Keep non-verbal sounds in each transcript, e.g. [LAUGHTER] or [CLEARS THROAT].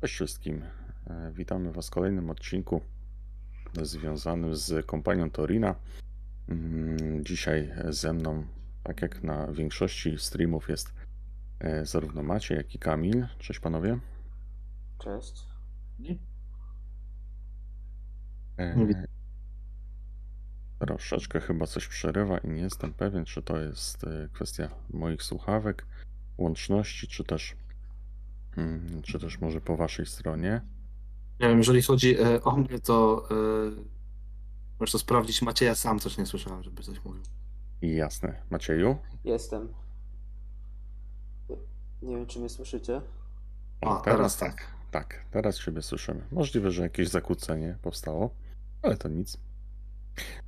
Cześć wszystkim. E, Witamy Was w kolejnym odcinku związanym z kompanią Torina. Mm, Dzisiaj ze mną, tak jak na większości streamów, jest e, zarówno Maciej, jak i Kamil. Cześć panowie. Cześć. E, Troszeczkę chyba coś przerywa i nie jestem pewien, czy to jest e, kwestia moich słuchawek, łączności, czy też, mm, czy też może po Waszej stronie. Nie wiem, jeżeli chodzi e, o mnie, to e, możesz to sprawdzić. Macieja sam też nie słyszałem, żeby coś mówił. Jasne. Macieju? Jestem. Nie wiem, czy mnie słyszycie. A, teraz tak. Tak, teraz Ciebie słyszymy. Możliwe, że jakieś zakłócenie powstało, ale to nic.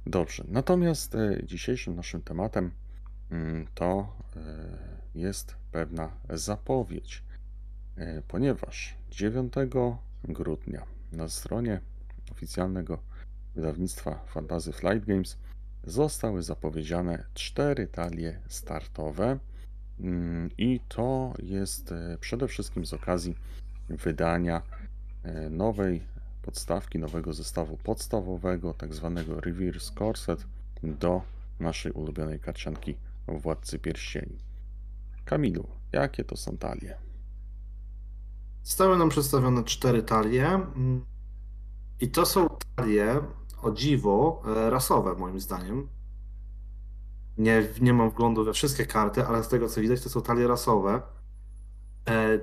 Dobrze, natomiast e, dzisiejszym naszym tematem mm, to e, jest pewna zapowiedź, ponieważ 9 grudnia na stronie oficjalnego wydawnictwa Fantasy Flight Games zostały zapowiedziane cztery talie startowe Mm, i to jest e, przede wszystkim z okazji wydania e, nowej podstawki, nowego zestawu podstawowego, tak zwanego Reverse Corset do naszej ulubionej karcianki Władcy Pierścieni. Kamilu, jakie to są talie? Zostały nam przedstawione cztery talie. I to są talie, o dziwo, e, rasowe moim zdaniem. Nie, nie mam wglądu we wszystkie karty, ale z tego co widać, to są talie rasowe. E,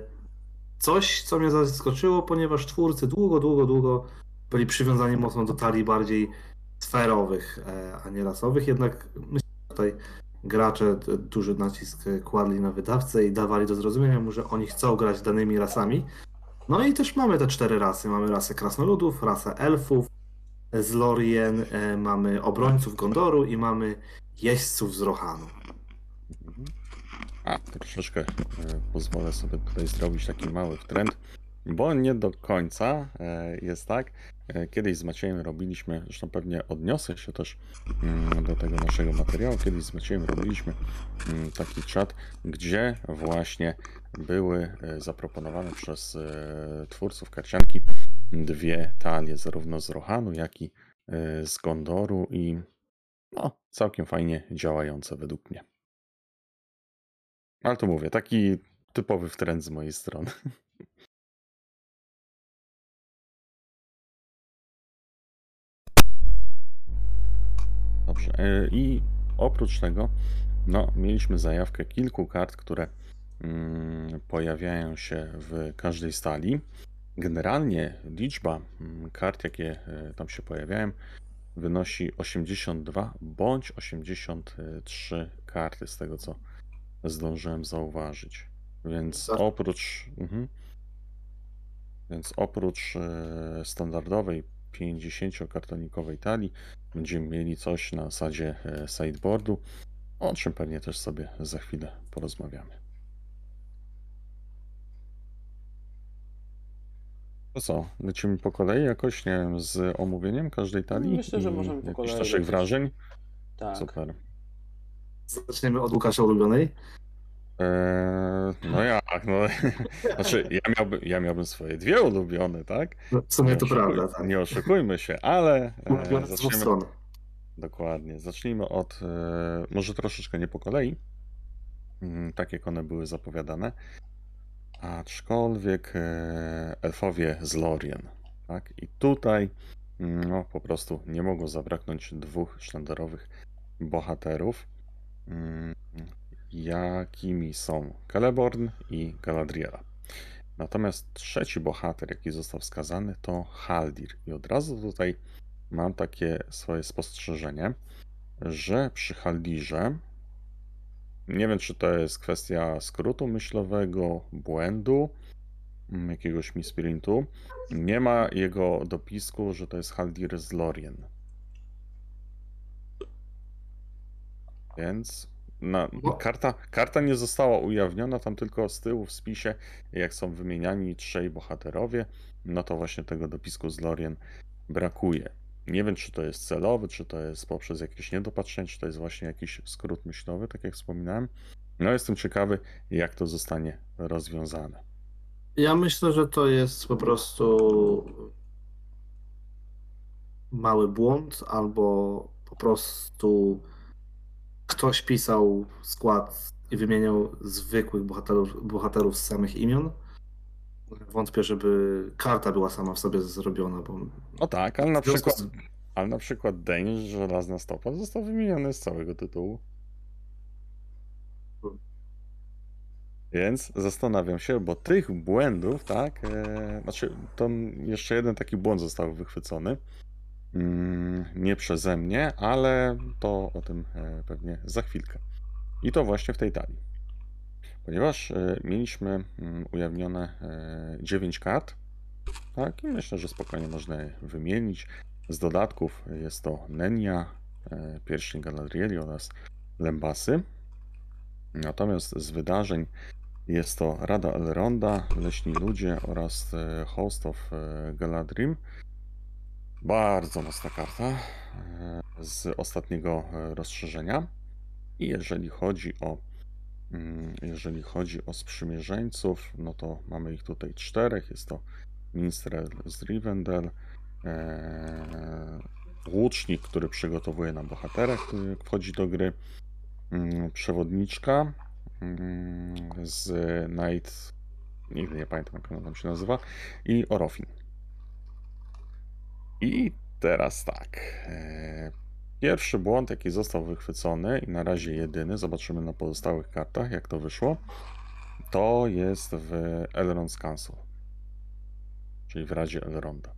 Coś, co mnie zaskoczyło, ponieważ twórcy długo, długo, długo byli przywiązani mocno do talii bardziej sferowych, e, a nie rasowych. Jednak myślę, że tutaj gracze duży nacisk kładli na wydawcę i dawali do zrozumienia mu, że oni chcą grać danymi rasami. No i też mamy te cztery rasy. Mamy rasę krasnoludów, rasę elfów, z Lorien, e, mamy obrońców Gondoru i mamy jeźdźców z Rohanu. Mhm. A, troszeczkę e, pozwolę sobie tutaj zrobić taki mały trend, bo nie do końca e, jest tak. E, Kiedyś z Maciejem robiliśmy, zresztą pewnie odniosę się też mm, do tego naszego materiału, kiedyś z Maciejem robiliśmy mm, taki czat, gdzie właśnie były e, zaproponowane przez twórców karcianki dwie talie, zarówno z Rohanu, jak i z Gondoru i no, całkiem fajnie działające według mnie. Ale to mówię, taki typowy trend z mojej strony. [LAUGHS] Dobrze. e, I oprócz tego, no, mieliśmy zajawkę kilku kart, które mm, pojawiają się w każdej stali. Generalnie liczba mm, kart, jakie e, tam się pojawiają, wynosi 82 bądź 83 karty, z tego co zdążyłem zauważyć. Więc Tak. oprócz. Mhm. Więc oprócz e, standardowej 50-kartonikowej talii będziemy mieli coś na zasadzie e, sideboardu, o czym pewnie też sobie za chwilę porozmawiamy. To co, lecimy po kolei jakoś, nie wiem, z omówieniem każdej talii? Myślę, że i możemy po kolei naszych wrażeń? Tak. Super. Zaczniemy od Łukasza ulubionej. Eee, no jak, no. [LAUGHS] Znaczy, ja miałbym, ja miałbym swoje dwie ulubione, tak? No, w sumie Nie to oszukuj- prawda, tak. Nie oszukujmy się, ale e, zaczniemy, dokładnie, zacznijmy od, e, może troszeczkę nie po kolei, mm, tak jak one były zapowiadane, aczkolwiek e, elfowie z Lorien, tak? I tutaj, mm, no, po prostu nie mogło zabraknąć dwóch sztandarowych bohaterów, mm, jakimi są Celeborn i Galadriela. Natomiast trzeci bohater, jaki został wskazany, to Haldir. I od razu tutaj mam takie swoje spostrzeżenie, że przy Haldirze, nie wiem czy to jest kwestia skrótu myślowego, błędu, mm, jakiegoś misprintu, nie ma jego dopisku, że to jest Haldir z Lorien. Więc na, No. karta, karta nie została ujawniona, tam tylko z tyłu w spisie, jak są wymieniani trzej bohaterowie, no to właśnie tego dopisku z Lorien brakuje. Nie wiem, czy to jest celowy, czy to jest poprzez jakieś niedopatrzenie, czy to jest właśnie jakiś skrót myślowy, tak jak wspominałem. No jestem ciekawy, jak to zostanie rozwiązane. Ja myślę, że to jest po prostu mały błąd, albo po prostu ktoś pisał skład i wymieniał zwykłych bohaterów, bohaterów z samych imion. Wątpię, żeby karta była sama w sobie zrobiona, bo No tak, ale na przykład, ale na przykład Danish, żelazna stopa, został wymieniony z całego tytułu. Więc zastanawiam się, bo tych błędów, tak, e, znaczy to jeszcze jeden taki błąd został wychwycony. Mm, nie przeze mnie, ale to o tym e, pewnie za chwilkę. I to właśnie w tej talii. Ponieważ e, mieliśmy mm, ujawnione e, 9 kart, tak, i myślę, że spokojnie można je wymienić. Z dodatków jest to Nenia, e, pierścień Galadrieli oraz Lembasy. Natomiast z wydarzeń jest to Rada Elronda, Leśni Ludzie oraz e, Host of e, Galadrim. Bardzo mocna karta e, z ostatniego e, rozszerzenia. I jeżeli chodzi o mm, jeżeli chodzi o sprzymierzeńców, no to mamy ich tutaj czterech. Jest to Minstrel z Rivendell, e, łucznik, który przygotowuje nam bohatera, który wchodzi do gry, mm, przewodniczka mm, z Night, nigdy nie pamiętam jak ona tam się nazywa, i Orofin. I teraz tak. e, Pierwszy błąd, jaki został wychwycony i na razie jedyny, zobaczymy na pozostałych kartach, jak to wyszło, to jest w Elrond's Council, czyli w Radzie Elronda.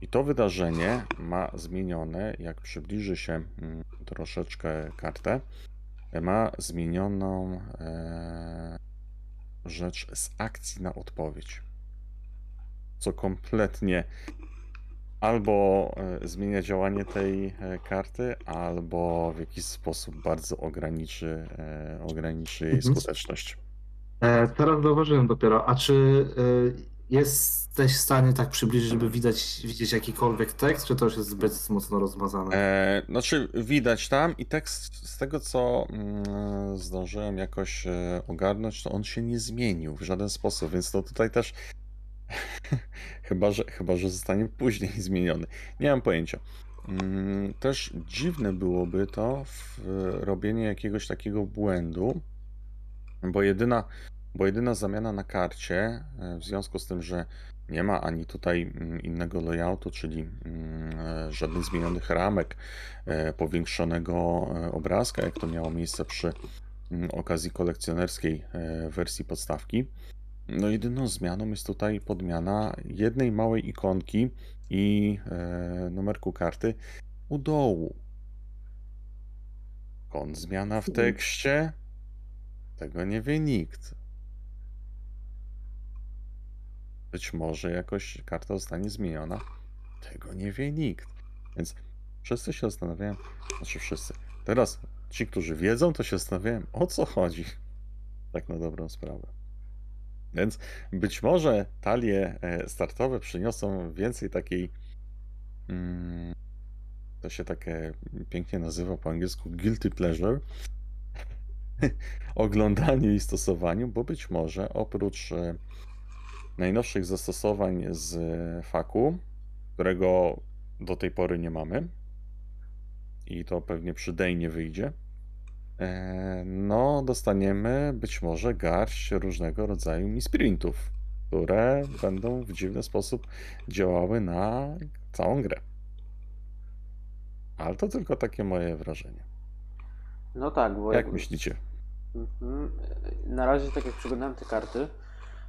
I to wydarzenie ma zmienione, jak przybliży się mm, troszeczkę kartę, ma zmienioną e, rzecz z akcji na odpowiedź. Co kompletnie albo e, zmienia działanie tej e, karty, albo w jakiś sposób bardzo ograniczy, e, ograniczy jej Mhm. skuteczność. Teraz zauważyłem dopiero, a czy jesteś w stanie tak przybliżyć, żeby widać, widzieć jakikolwiek tekst, czy to już jest zbyt mocno rozmazane? E, znaczy, widać tam i tekst z tego, co mm, zdążyłem jakoś ogarnąć, to on się nie zmienił w żaden sposób, więc to tutaj też [LAUGHS] chyba, że, chyba, że zostanie później [LAUGHS] zmieniony. Nie mam pojęcia. Mm, Też dziwne byłoby to w robienie jakiegoś takiego błędu, bo jedyna, bo jedyna zamiana na karcie, e, w związku z tym, że nie ma ani tutaj mm, innego layoutu, czyli mm, e, żadnych zmienionych ramek, e, powiększonego e, obrazka, jak to miało miejsce przy okazji kolekcjonerskiej e, wersji podstawki. No jedyną zmianą jest tutaj podmiana jednej małej ikonki i e, numerku karty u dołu. Kąt zmiana w tekście? Tego nie wie nikt. Być może jakoś karta zostanie zmieniona. Tego nie wie nikt. Więc wszyscy się zastanawiają, znaczy wszyscy. Teraz ci, którzy wiedzą, to się zastanawiają, o co chodzi. Tak na dobrą sprawę. Więc być może talie e, startowe przyniosą więcej takiej. mm, To się takie pięknie nazywa po angielsku guilty pleasure. [LAUGHS] Oglądaniu i stosowaniu, bo być może oprócz e, najnowszych zastosowań z faku, którego do tej pory nie mamy, i to pewnie przy Dejnie wyjdzie, no dostaniemy być może garść różnego rodzaju misprintów, które będą w dziwny sposób działały na całą grę. Ale to tylko takie moje wrażenie. No tak, bo Jak myślicie? Mhm. Na razie, tak jak przeglądałem te karty,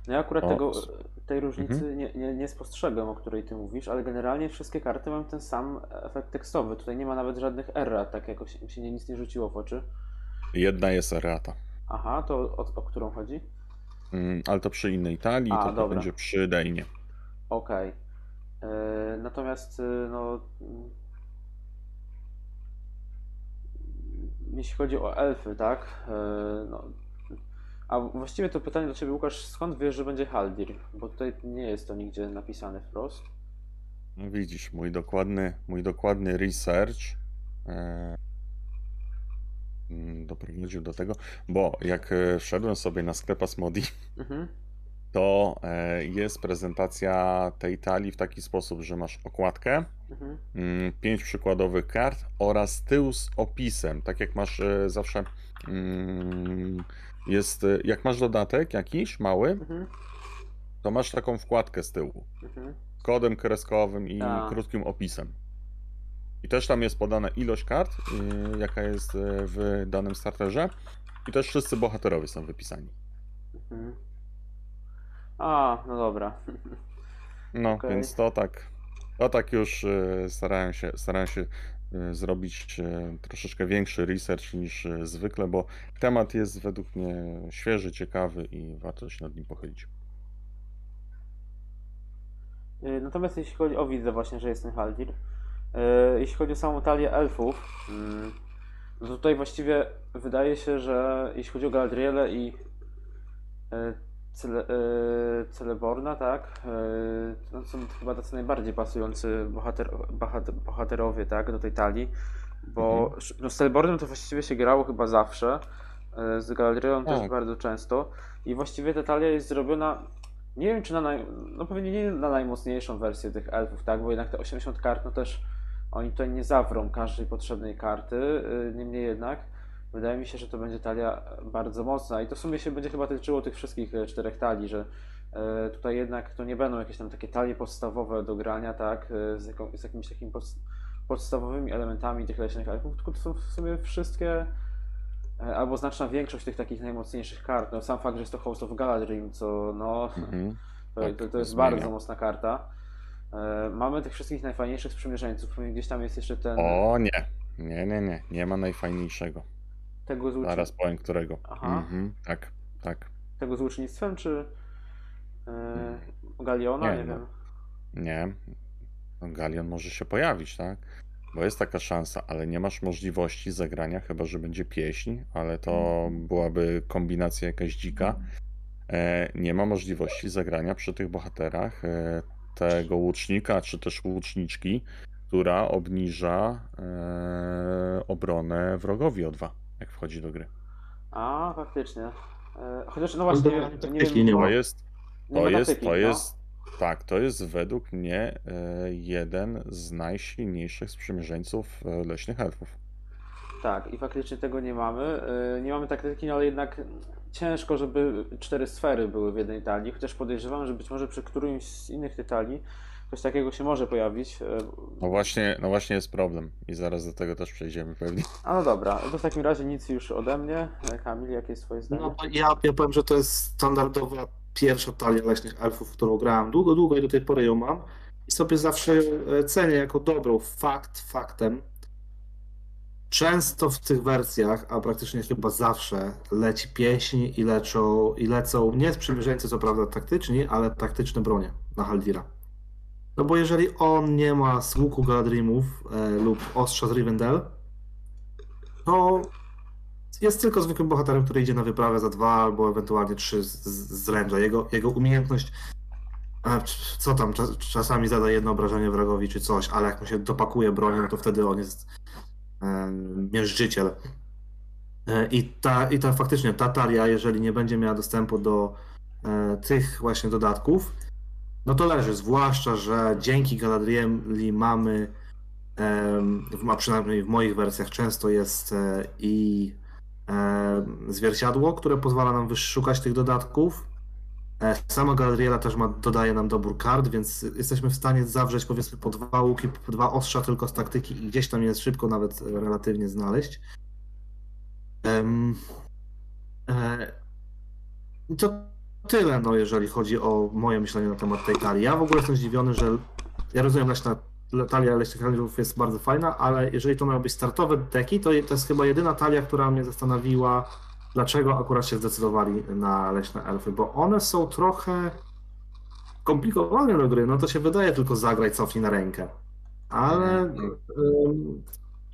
no ja akurat O, tego, tej różnicy mhm. nie, nie, nie spostrzegłem, o której ty mówisz, ale generalnie wszystkie karty mają ten sam efekt tekstowy. Tutaj nie ma nawet żadnych errat, tak jakoś mi się nic nie rzuciło w oczy. Jedna jest errata, Aha, to o, o którą chodzi? Mm, ale to przy innej talii, A, to, to będzie przy Dejnie. Okej. Yy, Natomiast, yy, no. mm, Jeśli chodzi o elfy, tak? Yy, No, a właściwie to pytanie do Ciebie, Łukasz, skąd wiesz, że będzie Haldir? Bo tutaj nie jest to nigdzie napisane wprost. No widzisz, mój dokładny, mój dokładny research e, doprowadził do tego, bo jak e, wszedłem sobie na sklep Asmodi, Mhm. to e, jest prezentacja tej talii w taki sposób, że masz okładkę, Mhm. mm, pięć przykładowych kart oraz tył z opisem. Tak jak masz e, zawsze, mm, jest, jak masz dodatek jakiś mały, Mhm. to masz taką wkładkę z tyłu. Mhm. kodem kreskowym i Tak. krótkim opisem. I też tam jest podana ilość kart, yy, jaka jest yy, w danym starterze. I też wszyscy bohaterowie są wypisani. Mhm. A, no dobra. [LAUGHS] No, Okej. więc to tak, to tak już yy, starałem się, starałem się yy, zrobić yy, troszeczkę większy research niż zwykle, bo temat jest według mnie świeży, ciekawy i warto się nad nim pochylić. Y, Natomiast jeśli chodzi o widzę właśnie, że jest ten Haldir, y, jeśli chodzi o samą talię elfów, mm, no tutaj właściwie wydaje się, że jeśli chodzi o Galadrielę i y, Cele, y, Celeborna, tak, to są chyba tacy najbardziej pasujący bohater, bohater, bohaterowie, tak, do tej talii, bo sz- no, z Celebornem to właściwie się grało chyba zawsze, z Galadrielą też Tak. bardzo często i właściwie ta talia jest zrobiona nie wiem, czy na naj... no pewnie nie na najmocniejszą wersję tych elfów, tak? Bo jednak te 80 kart, no też oni tutaj nie zawrą każdej potrzebnej karty. yy, Niemniej jednak wydaje mi się, że to będzie talia bardzo mocna i to w sumie się będzie chyba tyczyło tych wszystkich e, czterech talii, że e, tutaj jednak to nie będą jakieś tam takie talie podstawowe do grania, tak? Z, jaką, z jakimiś takimi podst- podstawowymi elementami tych leśnych elfów, tylko to są w sumie wszystkie albo znaczna większość tych takich najmocniejszych kart. No, sam fakt, że jest to Host of Galadrim, co no, Mhm. to, Tak, to, to jest zmienia. bardzo mocna karta. E, mamy tych wszystkich najfajniejszych sprzymierzeńców. Gdzieś tam jest jeszcze ten O nie, nie, nie, nie, nie ma najfajniejszego. tego, z łucz... Zaraz powiem którego. Aha. Mhm, tak, tak. tego z łucznictwem, czy e, Galiona? Nie, Nie, no. wiem. Nie. No, Galion może się pojawić, tak? Bo jest taka szansa, ale nie masz możliwości zagrania, chyba że będzie pieśń, ale to byłaby kombinacja jakaś dzika. E, nie ma możliwości zagrania przy tych bohaterach tego łucznika, czy też łuczniczki, która obniża e, obronę wrogowi o dwa, jak wchodzi do gry. A, faktycznie. E, chociaż no właśnie, nie, tak nie, wiem, nie To jest nie To jest, to no. jest, tak, to jest według mnie e, jeden z najsilniejszych sprzymierzeńców e, leśnych elfów. Tak, i faktycznie tego nie mamy. E, Nie mamy taktyki, no ale jednak ciężko, żeby cztery sfery były w jednej talii, chociaż podejrzewam, że być może przy którymś z innych tych talii coś takiego się może pojawić. e, No właśnie, no właśnie jest problem i zaraz do tego też przejdziemy pewnie. A no dobra, to w takim razie nic już ode mnie. E, Kamil, jakie jest twoje zdanie? No to ja, ja powiem, że to jest standardowa pierwsza talia leśnych elfów, którą grałem długo, długo i do tej pory ją mam. I sobie zawsze ją e, cenię jako dobrą. Fakt faktem. Często w tych wersjach, a praktycznie chyba zawsze, leci pieśń i, leczą, i lecą nie sprzymierzeńcy, co prawda taktyczni, ale taktyczne bronie na Haldira. No bo jeżeli on nie ma z łuku Galadrimów e, lub ostrza z Rivendell, to jest tylko zwykłym bohaterem, który idzie na wyprawę za dwa albo ewentualnie trzy z, z ręcza. Jego, jego umiejętność, e, co tam, czas, czasami zada jedno obrażenie wrogowi czy coś, ale jak mu się dopakuje bronią, to wtedy on jest miażdżyciel. E, I ta, I ta faktycznie ta talia, jeżeli nie będzie miała dostępu do e, tych właśnie dodatków, no to leży. Zwłaszcza, że dzięki Galadrieli mamy, a przynajmniej w moich wersjach często jest e, i zwierciadło, które pozwala nam wyszukać tych dodatków. E, Sama Galadriela też ma, dodaje nam dobór kart, więc jesteśmy w stanie zawrzeć powiedzmy po dwa łuki, po dwa ostrza tylko z taktyki i gdzieś tam jest szybko nawet e, relatywnie znaleźć. Em, e, to tyle, no, jeżeli chodzi o moje myślenie na temat tej talii. Ja w ogóle jestem zdziwiony, że ja rozumiem, leśna, talia leśnych handlów jest bardzo fajna, ale jeżeli to miały być startowe deki, to, to jest chyba jedyna talia, która mnie zastanowiła, dlaczego akurat się zdecydowali na leśne elfy, bo one są trochę komplikowane do gry, no to się wydaje tylko zagraj, cofnij na rękę. Ale ym,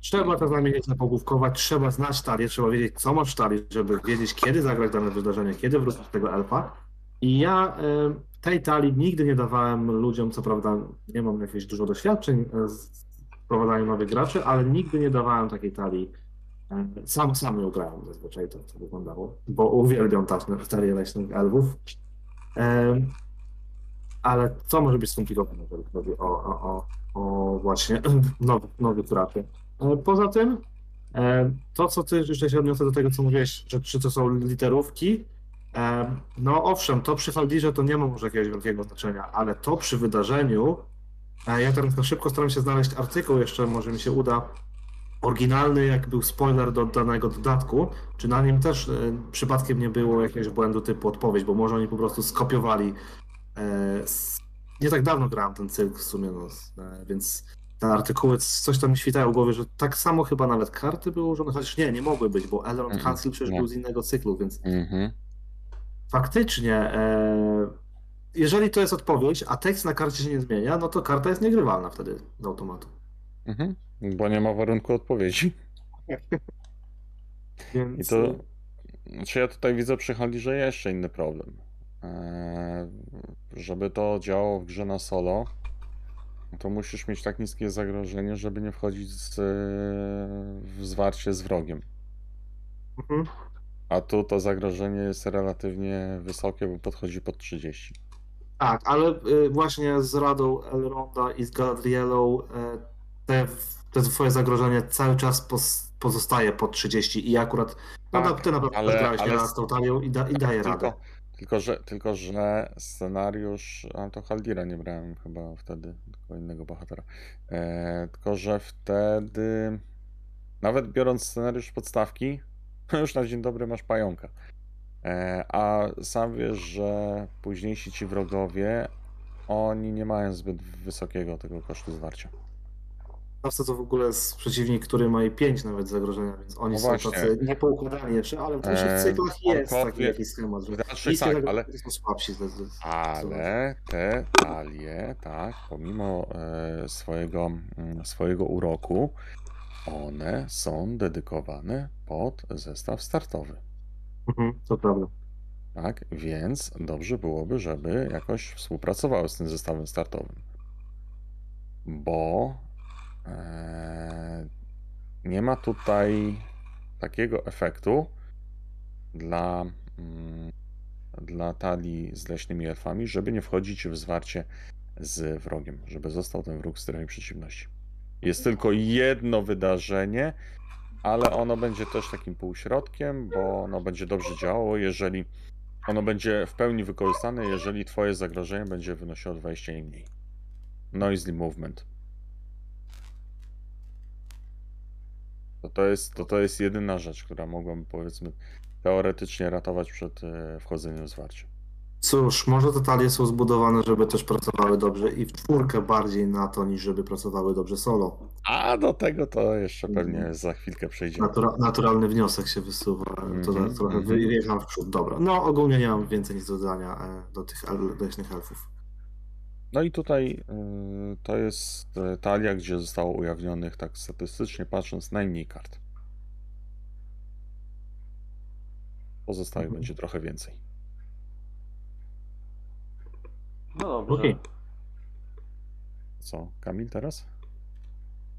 trzeba czasami nieco pogłówkować, trzeba znać talię, trzeba wiedzieć, co masz w talii, żeby wiedzieć, kiedy zagrać dane wydarzenie, kiedy wrócić do tego elfa. I ja ym, tej talii nigdy nie dawałem ludziom, co prawda nie mam jakieś dużo doświadczeń e, z wprowadzaniem nowych graczy, ale nigdy nie dawałem takiej talii. Sam, sam ją grałem zazwyczaj to, to wyglądało, bo uwielbiam talię leśnych elfów. Em, Ale co może być skomplikowane, jeżeli chodzi o, o, o, o właśnie [CLEARS THROAT] nowy, nowy trapy? E, Poza tym, e, to co ty jeszcze się odniosę do tego, co mówiłeś, że czy to są literówki, e, no owszem, to przy Faldirze to nie ma może jakiegoś wielkiego znaczenia, ale to przy wydarzeniu, e, ja teraz na szybko staram się znaleźć artykuł, jeszcze może mi się uda, oryginalny, jak był spoiler do danego dodatku, czy na nim też e, przypadkiem nie było jakiegoś błędu typu odpowiedź, bo może oni po prostu skopiowali. E. Nie tak dawno grałem ten cyrk w sumie, no, e, więc te artykuły, coś tam mi świtało w głowie, że tak samo chyba nawet karty były ułożone, chociaż nie, nie mogły być, bo Elrond Mm, Council przecież nie. był z innego cyklu, więc Mhm. faktycznie, e, jeżeli to jest odpowiedź, a tekst na karcie się nie zmienia, no to karta jest niegrywalna wtedy z automatu. Mhm. Bo nie ma warunku odpowiedzi. [LAUGHS] Więc, I to. Znaczy ja tutaj widzę przy Haldirze jeszcze inny problem. Eee, żeby to działało w grze na solo, to musisz mieć tak niskie zagrożenie, żeby nie wchodzić z, w zwarcie z wrogiem. Mhm. A tu to zagrożenie jest relatywnie wysokie, bo podchodzi pod 30. Tak, ale y, właśnie z Radą Elronda i z Galadrielą y, te, te twoje zagrożenie cały czas pozostaje pod 30 i akurat no, Tak, na- ty naprawdę ale- grałeś ale- z tą talią i, da, i daje radę. Tylko, tylko, że, tylko, że scenariusz, a to Haldira nie brałem chyba wtedy, tylko innego bohatera. E, tylko, że wtedy, nawet biorąc scenariusz podstawki, [LAUGHS] już na dzień dobry masz pająka. E, a sam wiesz, że późniejsi ci wrogowie, oni nie mają zbyt wysokiego tego kosztu zwarcia. Zawsze to w ogóle jest przeciwnik, który ma i 5 nawet zagrożenia, więc oni No są właśnie. tacy niepoukładani jeszcze, ale w dalszych E, cyklach jest taki jakiś schemat, że niskie tak, ale- są słabsi. Ale te talie, tak, pomimo e, swojego, mm, swojego uroku, one są dedykowane pod zestaw startowy. Mhm, to prawda. Tak, więc dobrze byłoby, żeby jakoś współpracowały z tym zestawem startowym. Bo nie ma tutaj takiego efektu dla, mm, dla talii z leśnymi elfami, żeby nie wchodzić w zwarcie z wrogiem, żeby został ten wróg w stronie przeciwności. Jest tylko jedno wydarzenie, ale ono będzie też takim półśrodkiem, bo ono będzie dobrze działało, jeżeli ono będzie w pełni wykorzystane, jeżeli twoje zagrożenie będzie wynosiło 20 i mniej. Noisy movement. To, to, jest, to, to jest jedyna rzecz, która mogłaby powiedzmy teoretycznie ratować przed e, wchodzeniem w zwarcie. Cóż, może te talie są zbudowane, żeby też pracowały dobrze i w czwórkę bardziej na to, niż żeby pracowały dobrze solo. A do tego to jeszcze pewnie Mhm. za chwilkę przejdziemy. Natura, naturalny wniosek się wysuwa. To Mhm, trochę mhm. wyjechałem w przód. Dobra. No ogólnie nie mam więcej nic do dodania e, do tych leśnych elfów. No i tutaj y, to jest y, talia, gdzie zostało ujawnionych, tak statystycznie patrząc, najmniej kart. Pozostałych Mhm. będzie trochę więcej. No dobrze. Okej. Co, Kamil teraz?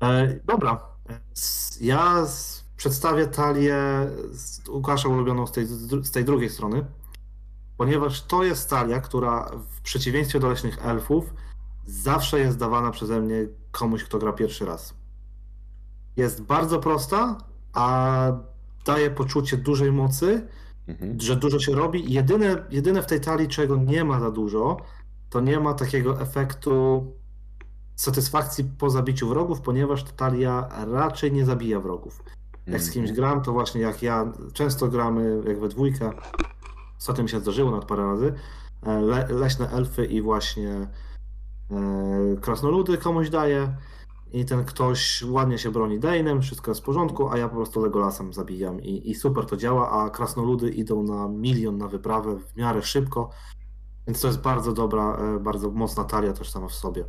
E, dobra. Ja przedstawię talię z Łukasza ulubioną z tej, z tej drugiej strony, ponieważ to jest talia, która w przeciwieństwie do leśnych elfów zawsze jest dawana przeze mnie komuś, kto gra pierwszy raz. Jest bardzo prosta, a daje poczucie dużej mocy, Mhm. że dużo się robi. Jedyne, jedyne w tej talii, czego nie ma za dużo, to nie ma takiego efektu satysfakcji po zabiciu wrogów, ponieważ ta talia raczej nie zabija wrogów. Jak z kimś Mhm. gram, to właśnie jak ja, często gramy jak we dwójkę, ostatnio mi się zdarzyło nawet parę razy, e, le, leśne elfy i właśnie e, krasnoludy komuś daję i ten ktoś ładnie się broni Dane'em, wszystko jest w porządku, a ja po prostu Legolasem zabijam i, i super to działa, a krasnoludy idą na milion na wyprawę w miarę szybko, więc to jest bardzo dobra, e, bardzo mocna talia też sama w sobie.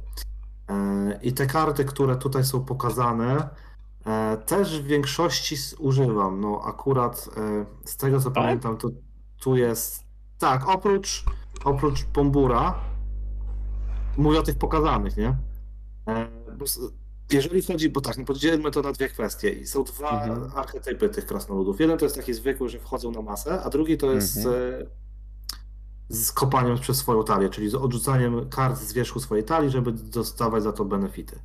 E, I te karty, które tutaj są pokazane, też w większości używam. No akurat z tego co Tak? pamiętam, to tu jest. Tak, oprócz, oprócz Bombura, mówię o tych pokazanych, nie? E, jeżeli chodzi, bo tak, no podzielmy to na dwie kwestie i są dwa Mhm. archetypy tych krasnoludów. Jeden to jest taki zwykły, że wchodzą na masę, a drugi to jest Mhm. e, z kopaniem przez swoją talię, czyli z odrzucaniem kart z wierzchu swojej talii, żeby dostawać za to benefity.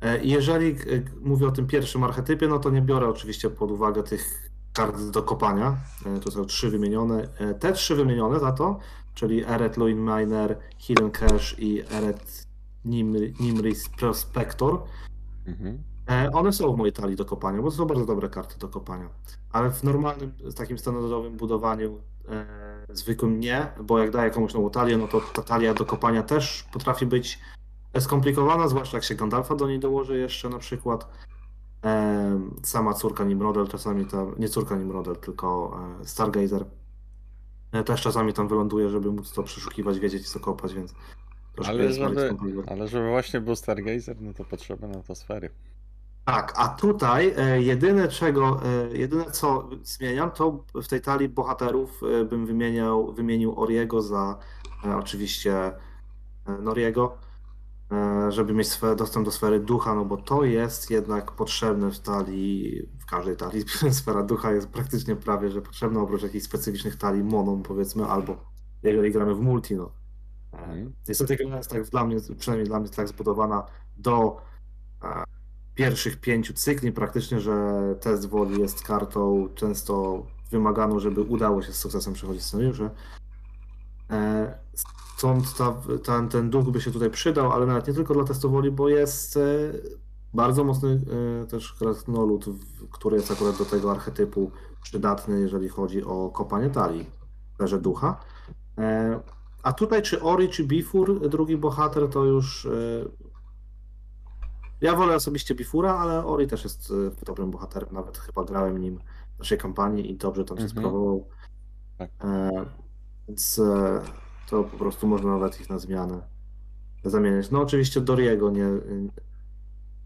E, Jeżeli mówię o tym pierwszym archetypie, no to nie biorę oczywiście pod uwagę tych kart do kopania. E, To są trzy wymienione. E, Te trzy wymienione za to, czyli Eret Luin Miner, Hidden Cache i Eret Nimri, Nimris Prospector, Mhm. E, One są w mojej talii do kopania, bo to są bardzo dobre karty do kopania. Ale w normalnym, takim standardowym budowaniu e, zwykłym nie, bo jak daję komuś nową talię, no to ta talia do kopania też potrafi być skomplikowana, zwłaszcza jak się Gandalfa do niej dołoży jeszcze na przykład. Sama córka Nimrodel, czasami tam, nie córka Nimrodel, tylko e, Stargazer. E, też czasami tam wyląduje, żeby móc to przeszukiwać, wiedzieć co kopać, więc Ale żeby, ale żeby właśnie był Stargazer, no to potrzeba na to sfery. Tak, a tutaj e, jedyne czego, jedyne co zmieniam, to w tej talii bohaterów bym wymieniał, wymienił Oriego za oczywiście Noriego, żeby mieć dostęp do sfery ducha, no bo to jest jednak potrzebne w talii, w każdej talii [LAUGHS] sfera ducha jest praktycznie prawie, że potrzebna oprócz jakichś specyficznych talii moną powiedzmy, albo jeżeli gramy w multi, no. E, Mhm. Niestety gra jest tak dla mnie, przynajmniej dla mnie tak zbudowana do e, pierwszych pięciu cykli praktycznie, że test woli jest kartą często wymaganą, żeby udało się z sukcesem przechodzić scenariusze. E, Stąd ta, ten, ten duch by się tutaj przydał, ale nawet nie tylko dla testu woli, bo jest e, bardzo mocny e, też krasnolud, w- który jest akurat do tego archetypu przydatny, jeżeli chodzi o kopanie talii w ducha. E, A tutaj czy Ori, czy Bifur, drugi bohater, to już ja wolę osobiście Bifura, ale Ori też jest dobrym bohaterem. Nawet chyba grałem nim w naszej kampanii i dobrze tam się Mhm. sprawował. Tak. E, więc e, to po prostu można nawet ich na zmianę zamieniać. No oczywiście Doriego nie,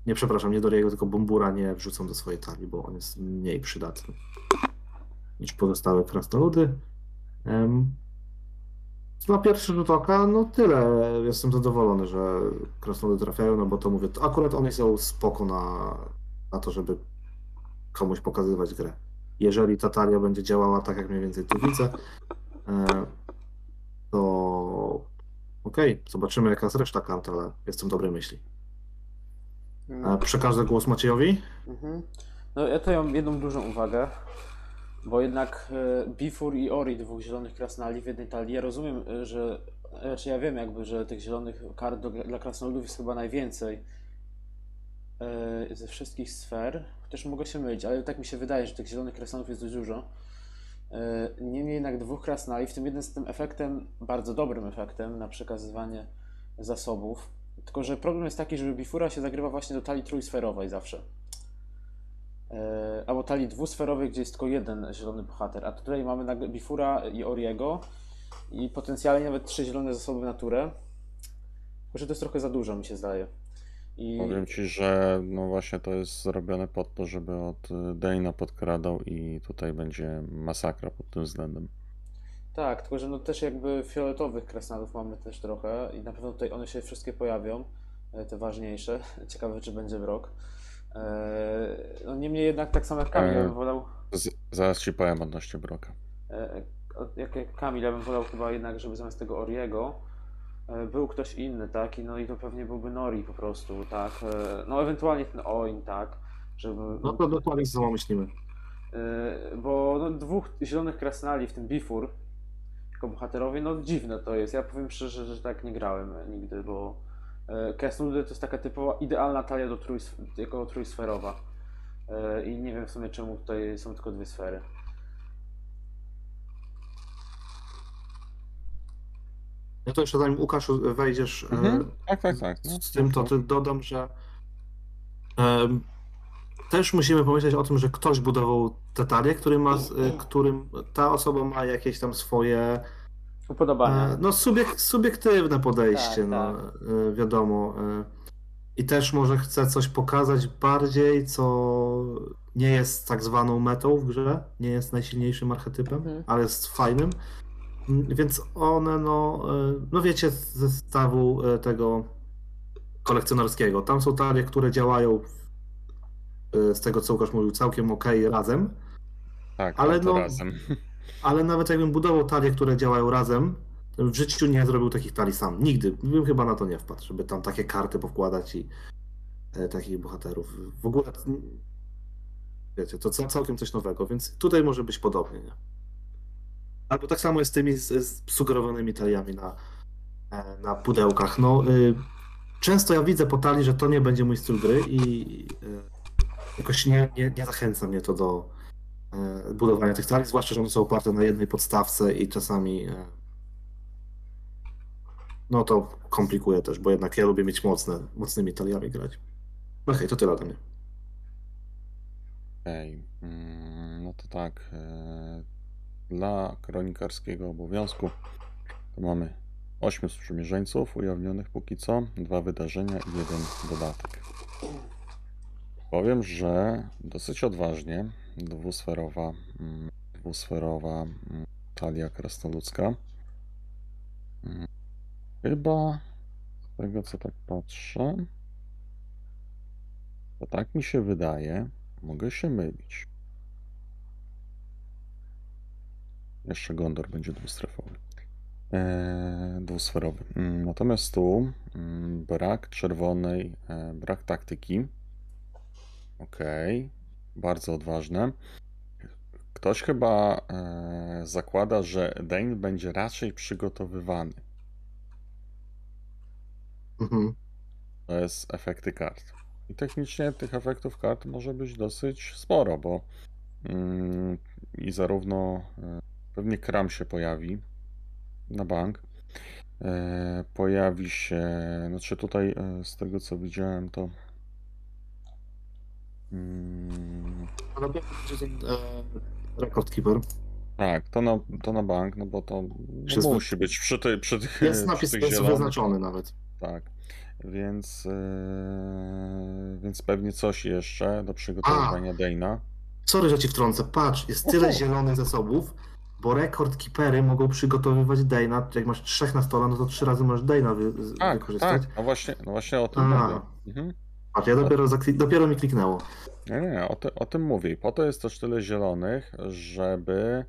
nie przepraszam, nie Doriego, tylko Bombura nie wrzucam do swojej talii, bo on jest mniej przydatny niż pozostałe krasnoludy. Em, na pierwszy rzut oka, no tyle. Jestem zadowolony, że krasnoludy trafiają, no bo to mówię, to akurat one są spoko na, na to, żeby komuś pokazywać grę. Jeżeli ta talia będzie działała tak, jak mniej więcej tu widzę, e, to okej, zobaczymy jaka jest reszta kart, ale jestem dobrej myśli. E, Przekażę głos Maciejowi. Mhm. No ja tutaj mam jedną dużą uwagę, bo jednak e, Bifur i Ori, dwóch zielonych krasnali w jednej talii, ja rozumiem, e, że, znaczy ja wiem jakby, że tych zielonych kart do, dla krasnoludów jest chyba najwięcej e, ze wszystkich sfer, chociaż mogę się mylić, ale tak mi się wydaje, że tych zielonych krasnolów jest dość dużo. E, Niemniej jednak dwóch krasnali, w tym jeden z tym efektem, bardzo dobrym efektem na przekazywanie zasobów. Tylko, że problem jest taki, że Bifura się zagrywa właśnie do talii trójsferowej zawsze. E, albo talii dwusferowej, gdzie jest tylko jeden zielony bohater. A tutaj mamy Bifura i Oriego i potencjalnie nawet trzy zielone zasoby w naturę. Tylko, że to jest trochę za dużo, mi się zdaje. I... Powiem ci, że no właśnie to jest zrobione pod to, żeby od y, Dana podkradał i tutaj będzie masakra pod tym względem. Tak, tylko że no też jakby fioletowych krasnalów mamy też trochę i na pewno tutaj one się wszystkie pojawią, e, te ważniejsze. [LAUGHS] Ciekawe, czy będzie wrok. E, No niemniej jednak tak samo jak Kamil, ja bym E. wolał, Z, zaraz ci powiem odnośnie Broka. jak, Kamil, ja bym wolał chyba jednak, żeby zamiast tego Oriego był ktoś inny, tak? I no i to pewnie byłby Nori po prostu, tak? E, No ewentualnie ten Oin, tak? Żeby, No to dokładnie co myślimy. E, bo no, dwóch zielonych krasnali, w tym Bifur, jako bohaterowie, no dziwne to jest. Ja powiem szczerze, że tak nie grałem nigdy, bo e, krasnoludy to jest taka typowa, idealna talia do trójs jako trójsferowa. E, I nie wiem w sumie czemu tutaj są tylko dwie sfery. Ja to jeszcze zanim Łukasz wejdziesz e, Mhm. Tak, tak, tak. No, z tym, to ty dodam, że em, też musimy pomyśleć o tym, że ktoś budował te talie, który ma, e, którym ta osoba ma jakieś tam swoje Upodobania. e, no subiek, subiektywne podejście, Tak, no, tak. wiadomo. e, I też może chce coś pokazać bardziej, co nie jest tak zwaną metą w grze, nie jest najsilniejszym archetypem, Mhm. ale jest fajnym. Mm, Więc one, no, e, no wiecie z zestawu e, tego kolekcjonerskiego. Tam są talie, które działają e, z tego, co Łukasz mówił, całkiem ok razem, tak, ale no- razem. [LAUGHS] ale nawet jakbym budował talie, które działają razem, w życiu nie zrobił takich talii sam. Nigdy. Bym chyba na to nie wpadł, żeby tam takie karty powkładać i e, takich bohaterów. W ogóle, wiecie, to ca- całkiem coś nowego, więc tutaj może być podobnie, nie? Albo tak samo jest z tymi z, z sugerowanymi taliami na, e, na pudełkach. No, y, często ja widzę po talii, że to nie będzie mój styl gry i y, jakoś nie, nie, nie zachęca mnie to do e, budowania tych talii, zwłaszcza, że one są oparte na jednej podstawce i czasami no to komplikuje też, bo jednak ja lubię mieć mocne, mocnymi taliami grać. No hej, to tyle ode mnie. Okej, mm, no to tak. Dla kronikarskiego obowiązku to mamy 8 sprzymierzeńców ujawnionych póki co, dwa wydarzenia i jeden dodatek. Powiem, że dosyć odważnie dwusferowa, mm, dwusferowa mm, talia krasnoludzka. Mm, Chyba z tego co tak patrzę, to tak mi się wydaje, mogę się mylić. Jeszcze Gondor będzie dwustrefowy. Eee, dwusferowy. Mm, Natomiast tu mm, brak czerwonej, e, brak taktyki. Okej, bardzo odważne. Ktoś chyba e, zakłada, że Dane będzie raczej przygotowywany. Mhm. To jest efekty kart. I technicznie tych efektów kart może być dosyć sporo, bo mm, i zarówno e, pewnie kram się pojawi na bank. E, pojawi się, znaczy tutaj e, z tego co widziałem, to mm, A na pewno będzie ten e, Record Keeper. tak, to na, to na bank, no bo to no, musi być przy, tej, przy tych, Jest przy napis tych jest wyznaczony nawet. Tak. Więc, e, więc pewnie coś jeszcze do przygotowywania Dane'a. Sorry, że ci wtrącę. Patrz, jest tyle Oho. zielonych zasobów, bo Record Keepery mogą przygotowywać Dana. Jak masz trzech na stole, no to trzy razy możesz Dana wy, Tak, wykorzystać. tak. No właśnie, no właśnie o tym A. mówię. Mhm. Patrz, ja dopiero, dopiero mi kliknęło. Nie, nie, o, ty, o tym mówię. I Po to jest też tyle zielonych, żeby.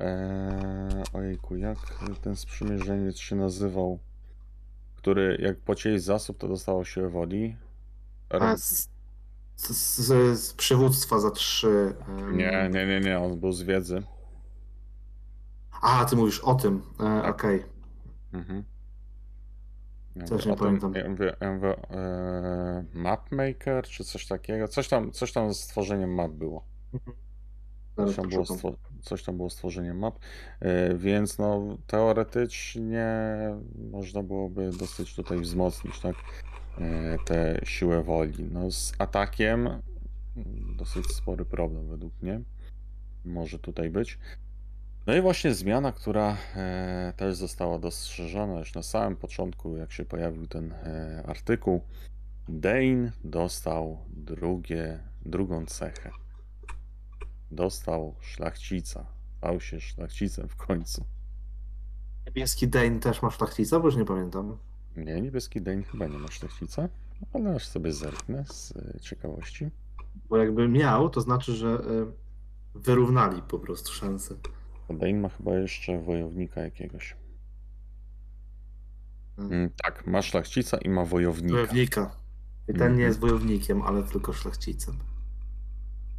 E, ojejku, jak ten sprzymierzeniec się nazywał? Który jak pocięli zasób, to dostało siłę woli. Z, z, z, przywództwa za trzy. em, Nie, nie, nie, nie, on był z wiedzy. A, ty mówisz o tym. E, Tak. Okej. Mhm. Ja Też mówię nie o tym- pamiętam. Ja mówię, ja mówię e, Mapmaker czy coś takiego. Coś tam, coś tam z stworzeniem map było. Zaraz Coś tam, było poszukam. stwo- coś tam było stworzeniem map, e, więc no teoretycznie można byłoby dosyć tutaj wzmocnić tak, e, tę siłę woli. No z atakiem mm, dosyć spory problem według mnie może tutaj być. No i właśnie zmiana, która e, też została dostrzeżona już na samym początku, jak się pojawił ten e, artykuł. Dane dostał drugie, drugą cechę. Dostał szlachcica. Stał się szlachcicem w końcu. Niebieski Dane też ma szlachcica, bo już nie pamiętam. Nie, niebieski Dane chyba nie ma szlachcica, ale aż sobie zerknę z e, ciekawości. Bo jakby miał, to znaczy, że wyrównali po prostu szanse. Dane ma chyba jeszcze wojownika jakiegoś. Mm, tak, ma szlachcica i ma wojownika. Wojownika. I ten Mhm. nie jest wojownikiem, ale tylko szlachcicem.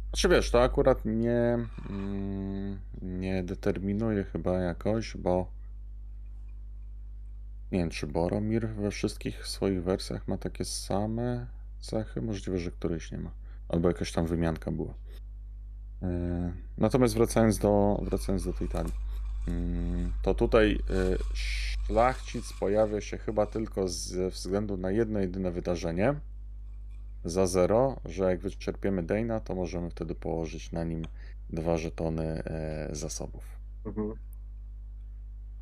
Znaczy wiesz, to akurat nie, mm, nie determinuje chyba jakoś, bo nie wiem, czy Boromir we wszystkich swoich wersjach ma takie same cechy? Możliwe, że któryś nie ma. Albo jakaś tam wymianka była. Yy, Natomiast wracając do, wracając do tej talii, yy, to tutaj yy, szlachcic pojawia się chyba tylko ze względu na jedno jedyne wydarzenie za zero, że jak wyczerpiemy Dana, to możemy wtedy położyć na nim dwa żetony e, zasobów. Mhm.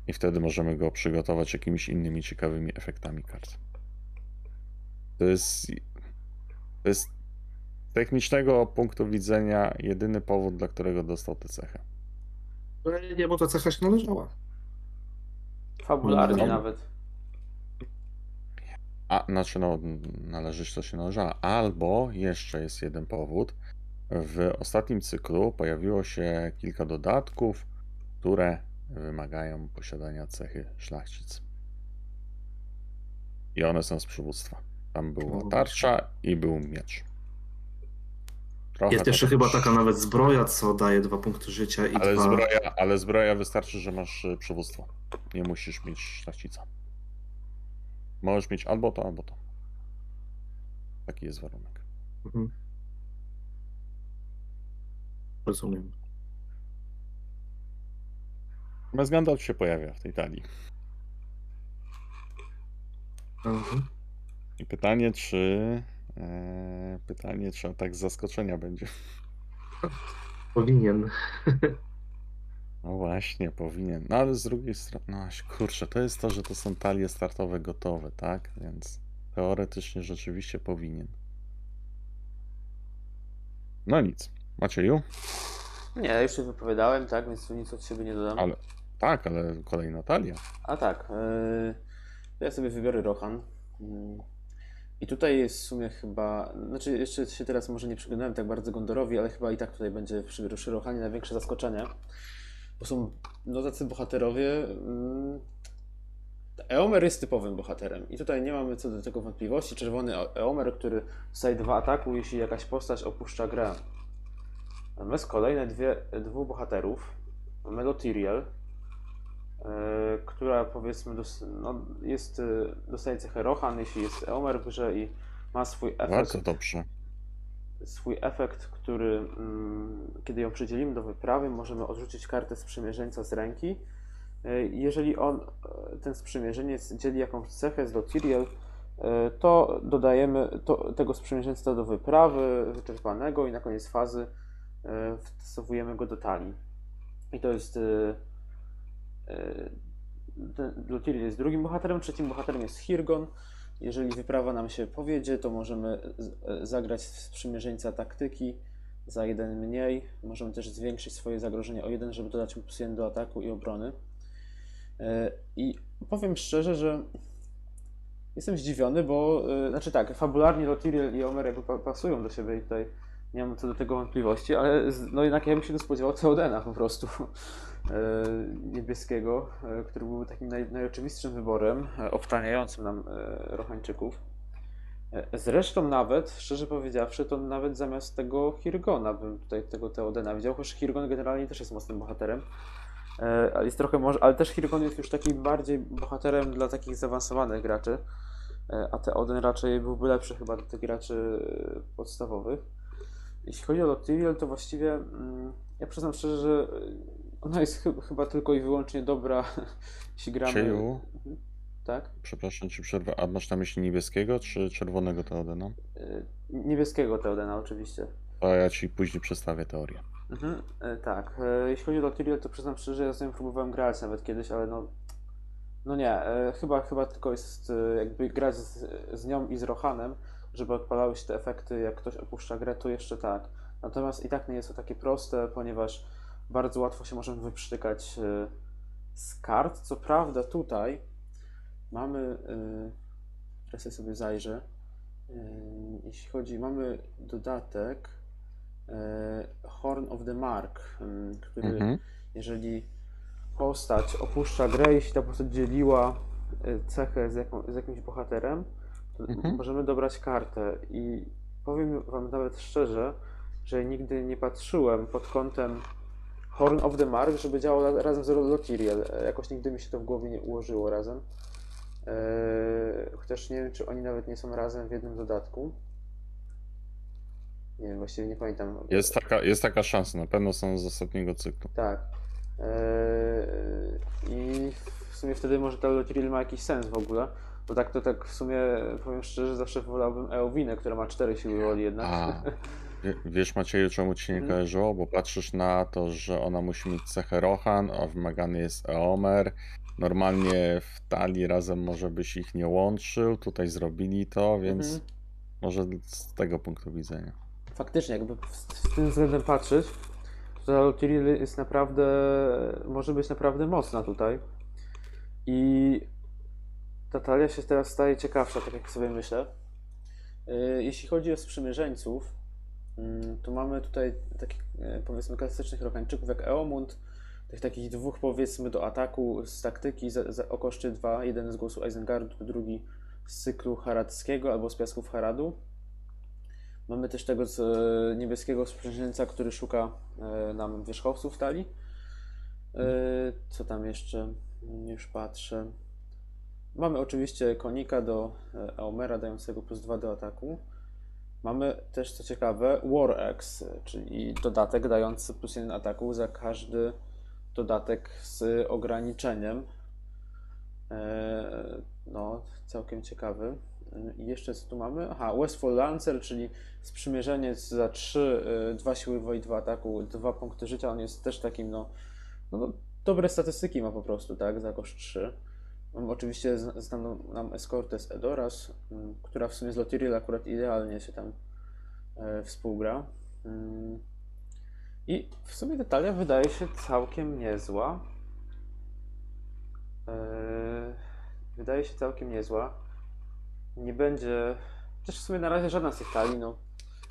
I wtedy możemy go przygotować jakimiś innymi ciekawymi efektami kart. To jest, to jest technicznego punktu widzenia jedyny powód, dla którego dostał tę cechę. Nie, bo ta cecha się należała. Fabularnie No. nawet. A, znaczy, no, należeć to się należało. Albo jeszcze jest jeden powód. W ostatnim cyklu pojawiło się kilka dodatków, które wymagają posiadania cechy szlachcic. I one są z przywództwa. Tam była O. tarcza i był miecz. Trochę Jest jeszcze tak- chyba taka nawet zbroja, co daje dwa punkty życia i Ale dwa... zbroja, ale zbroja wystarczy, że masz e, przywództwo. Nie musisz mieć szlachcica. Możesz mieć albo to, albo to. Taki jest warunek. Mhm. Rozumiem. Bez Gandalf się pojawia w tej talii. Mhm. I pytanie, czy. E, pytanie, czy atak z zaskoczenia będzie. Powinien. No właśnie, powinien. No ale z drugiej strony, no kurczę, to jest to, że to są talie startowe gotowe, tak? Więc teoretycznie rzeczywiście powinien. No nic. Macieju? Nie, ja już się wypowiadałem, tak, więc tu nic od siebie nie dodam. Ale tak, ale kolejna talia. A tak, yy, ja sobie wybiorę Rohan. Yy, I tutaj jest w sumie chyba, znaczy jeszcze się teraz może nie przyglądałem tak bardzo Gondorowi, ale chyba i tak tutaj będzie przy, przy Rohanie największe zaskoczenie. Bo są no tacy bohaterowie. Yy, Eomer jest typowym bohaterem i tutaj nie mamy co do tego wątpliwości. Czerwony E- Eomer, który dostaje dwa ataku, jeśli jakaś postać opuszcza grę. Natomiast kolejne dwie, dwóch bohaterów, Melotiriel, e, która powiedzmy dos, no, jest, e, dostaje cechę Rohan, jeśli jest Eomer w grze i ma swój efekt, Bardzo dobrze. swój efekt, który mm, kiedy ją przydzielimy do wyprawy, możemy odrzucić kartę sprzymierzeńca z ręki. E, Jeżeli on, e, ten sprzymierzeniec dzieli jakąś cechę z Lotiriel, e, to dodajemy to, tego sprzymierzeńca do wyprawy wyczerpanego i na koniec fazy e, wstosowujemy go do talii. I to jest ten Lotiriel jest drugim bohaterem, trzecim bohaterem jest Hirgon. Jeżeli wyprawa nam się powiedzie, to możemy e, zagrać w sprzymierzeńca taktyki za jeden mniej. Możemy też zwiększyć swoje zagrożenie o jeden, żeby dodać mu jeden do ataku i obrony. E, I powiem szczerze, że jestem zdziwiony, bo e, znaczy tak, fabularnie Lotiriel i Omer jakby pa- pasują do siebie i tutaj nie mam co do tego wątpliwości, ale no jednak ja bym się spodziewał Theodena po prostu niebieskiego, e, który byłby takim naj, najoczywistszym wyborem, e, obtaniającym nam e, Rochańczyków. E, Zresztą nawet, szczerze powiedziawszy, to nawet zamiast tego Hirgona bym tutaj tego Theodena widział, chociaż Hirgon generalnie też jest mocnym bohaterem. E, Ale jest trochę może, ale też Hirgon jest już takim bardziej bohaterem dla takich zaawansowanych graczy. E, A Theoden raczej byłby lepszy chyba dla tych graczy e, podstawowych. Jeśli chodzi o Lotiriel, to właściwie mm, ja przyznam szczerze, że e, ona jest chy- chyba tylko i wyłącznie dobra, [LAUGHS] jeśli gramy. Mhm. Tak? przepraszam ci przerwę. A masz na myśli niebieskiego czy czerwonego Teodena? E, Niebieskiego Theodena oczywiście. To ja ci później przedstawię teorię. Mhm, e, tak. E, jeśli chodzi o Lotiriel, to przyznam szczerze, ja z nią próbowałem grać nawet kiedyś, ale no. No nie, e, chyba, chyba tylko jest e, jakby grać z, z nią i z Rohanem, żeby odpalały się te efekty, jak ktoś opuszcza grę, to jeszcze tak. Natomiast i tak nie jest to takie proste, ponieważ bardzo łatwo się możemy wyprztykać e, z kart. Co prawda tutaj mamy, e, teraz ja sobie zajrzę, e, jeśli chodzi, mamy dodatek Horn of the Mark, który Mhm. jeżeli postać opuszcza grę, jeśli ta postać dzieliła cechę z, jaką, z jakimś bohaterem, to Mhm. możemy dobrać kartę. I powiem Wam nawet szczerze, że nigdy nie patrzyłem pod kątem Horn of the Mark, żeby działał ra- razem z Lotiriel. E, Jakoś nigdy mi się to w głowie nie ułożyło razem. E, Chociaż nie wiem, czy oni nawet nie są razem w jednym dodatku. Nie wiem, właściwie nie pamiętam. Jest taka, jest taka szansa, na pewno są z ostatniego cyklu. Tak. Eee, I w sumie wtedy może ta Lotiriel ma jakiś sens w ogóle. Bo tak to tak w sumie powiem szczerze, zawsze wolałbym Eowinę, która ma cztery siły woli jednak. [LAUGHS] Wiesz Macieju, czemu ci nie Mhm. kojarzyło? Bo patrzysz na to, że ona musi mieć cechę Rohan, a wymagany jest Eomer. Normalnie w talii razem może byś ich nie łączył, tutaj zrobili to, więc Mhm. może z tego punktu widzenia. Faktycznie, jakby z, tym względem patrzeć, to ta Lotiriel jest naprawdę, może być naprawdę mocna tutaj. I ta talia się teraz staje ciekawsza, tak jak sobie myślę. Yy, Jeśli chodzi o sprzymierzeńców, to mamy tutaj takich e, powiedzmy klasycznych Rokańczyków jak Eomund, tych takich dwóch powiedzmy do ataku z taktyki za, za, o koszcie 2, jeden z głosu Eisengardu, drugi z cyklu haradzkiego albo z piasków Haradu. Mamy też tego z e, niebieskiego sprzężeńca, który szuka e, nam wierzchowców talii. E, Co tam jeszcze? Już patrzę. Mamy oczywiście konika do e, Aomera dającego plus 2 do ataku. Mamy też, co ciekawe, War Axe, czyli dodatek dający plus 1 ataku za każdy dodatek z ograniczeniem. E, No, całkiem ciekawy. I jeszcze co tu mamy? Aha, Westfall Lancer, czyli sprzymierzeniec za 3, 2 siły woli, 2 ataku, 2 punkty życia. On jest też takim, no, no, no dobre statystyki ma po prostu, tak, za koszt 3. Oczywiście zna- znaną nam eskortę z Edoras, mm, która w sumie z Lotiriel akurat idealnie się tam e, współgra. Mm. I w sumie detalia wydaje się całkiem niezła. E, Wydaje się całkiem niezła. Nie będzie. Też w sumie na razie żadna z tych talii, no.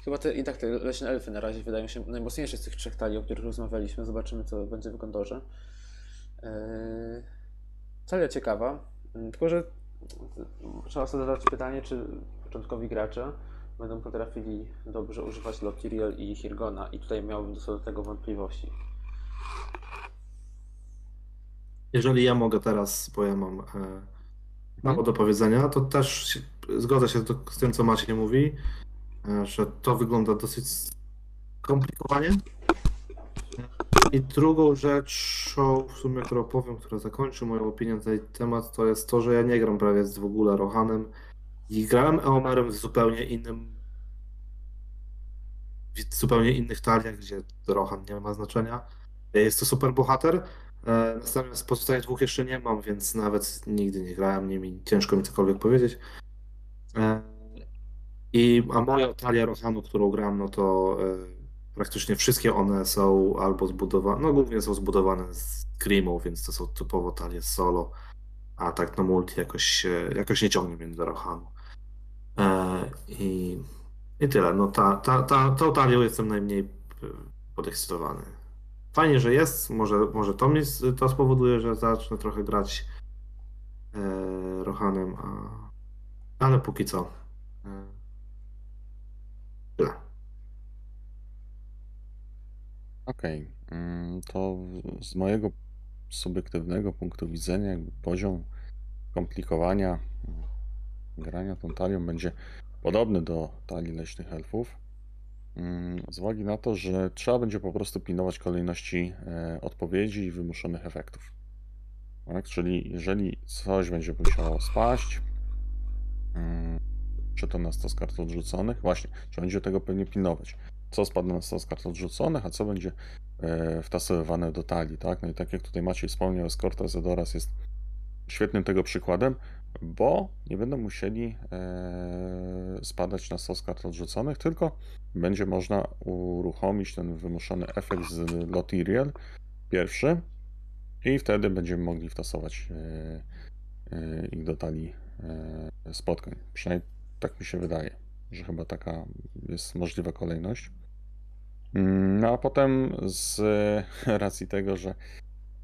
Chyba te, i tak te leśne elfy na razie wydają się najmocniejsze z tych trzech talii, o których rozmawialiśmy. Zobaczymy, co będzie w. Talia ciekawa, mm, tylko że trzeba sobie zadać pytanie, czy początkowi gracze będą potrafili dobrze używać Lotiriel i Hirgona i tutaj miałbym co do tego wątpliwości. Jeżeli ja mogę teraz, bo ja mam e, mało do powiedzenia, to też zgodzę się z tym, co Maciej mówi, e, że to wygląda dosyć skomplikowanie. I drugą rzeczą, w sumie, którą powiem, która zakończy moją opinię na ten temat, to jest to, że ja nie gram prawie z w ogóle Rohanem i grałem Eomerem w zupełnie innym w zupełnie innych taliach, gdzie Rohan nie ma znaczenia. Jest to super bohater, E, Natomiast pozostałych dwóch jeszcze nie mam, więc nawet nigdy nie grałem nimi, ciężko mi cokolwiek powiedzieć. E, I, a moja talia Rohanu, którą gram, no to e, praktycznie wszystkie one są albo zbudowane, no głównie są zbudowane z Grimą, więc to są typowo talie solo, a tak no multi jakoś, jakoś nie ciągnie mnie do Rohanu. E, I, I tyle, no ta, ta, ta, tą talią jestem najmniej e, podekscytowany. Fajnie, że jest. Może, może to, mi, to spowoduje, że zacznę trochę grać e, Rohanem, a, ale póki co. E, tyle. Okej, mm, to z mojego subiektywnego punktu widzenia, poziom komplikowania mm, grania tą talią będzie podobny do talii leśnych elfów. mm, Z uwagi na to, że trzeba będzie po prostu pilnować kolejności e, odpowiedzi i wymuszonych efektów. Tak? Czyli jeżeli coś będzie musiało spaść, czy to na stos kart odrzuconych, właśnie, trzeba będzie tego pewnie pilnować. Co spadnie na stos kart odrzuconych, a co będzie e, wtasowywane do talii, tak? No i tak jak tutaj Maciej wspomniał, Escorta Zedoras jest świetnym tego przykładem, bo nie będą musieli e, spadać na stos kart odrzuconych, tylko będzie można uruchomić ten wymuszony efekt z Lotiriel pierwszy i wtedy będziemy mogli wtasować e, ich do talii spotkań. Przynajmniej tak mi się wydaje, że chyba taka jest możliwa kolejność. Mm, No a potem z [LAUGHS] racji tego, że